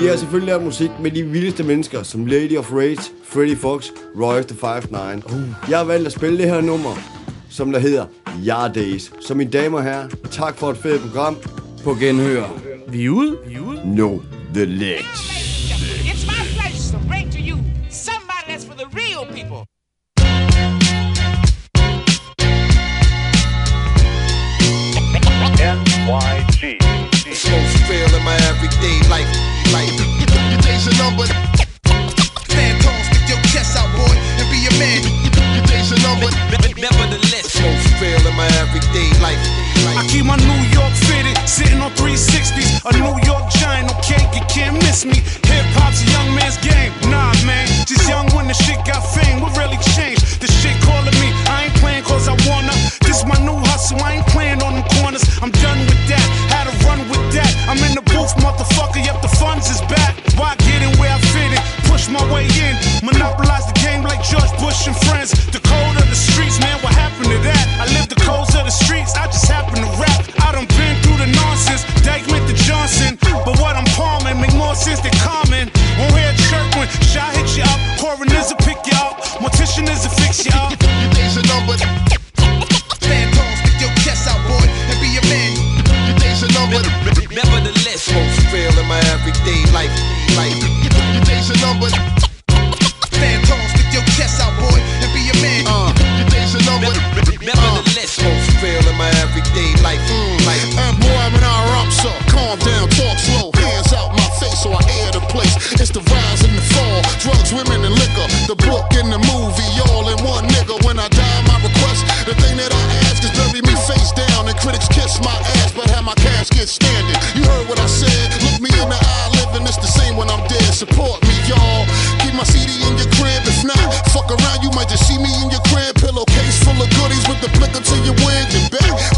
De har selvfølgelig lavet musik med de vildeste mennesker, som Lady of Rage, Freddy Fox, Royce the 5'9. Uh. Jeg har valgt at spille det her nummer, som der hedder Ja Days. Så mine damer og herrer, tak for et fedt program. På genhør. Vi er ude. Vi er ude. No, the ledge. It's my place to bring to you somebody that's for the real people. NYG. To feel in my everyday life. Like, your days are numbered. Are numbered. Nevertheless, to feel in my everyday life. I keep my New York fitted, sitting on 360s. A New York giant, okay, you can't miss me. Hip hop's a young man's game. Nah, man, just young when the shit got fame. What really changed? The shit calling me. I ain't playing cause I wanna. This my new hustle, I ain't playing on them corners. I'm done with that, had to run with that. I'm in the booth, motherfucker, yep, the funds is back. Why get in where I fit in? Push my way in, monopolize the game like George Bush and friends. The life. Like, your days are numbered. Stand tall, stick your chest out, boy, and be a man. Uh, your days are numbered. nevertheless, Supposed to feel in my everyday life. Like, And boy, I'm in our rumps up. Calm down, talk slow. Hands out my face so I air the place. It's the rise and the fall. Drugs, women, and liquor. The book fuck around, you might just see me in your crib. Pillowcase full of goodies with the flicker to your wig. And back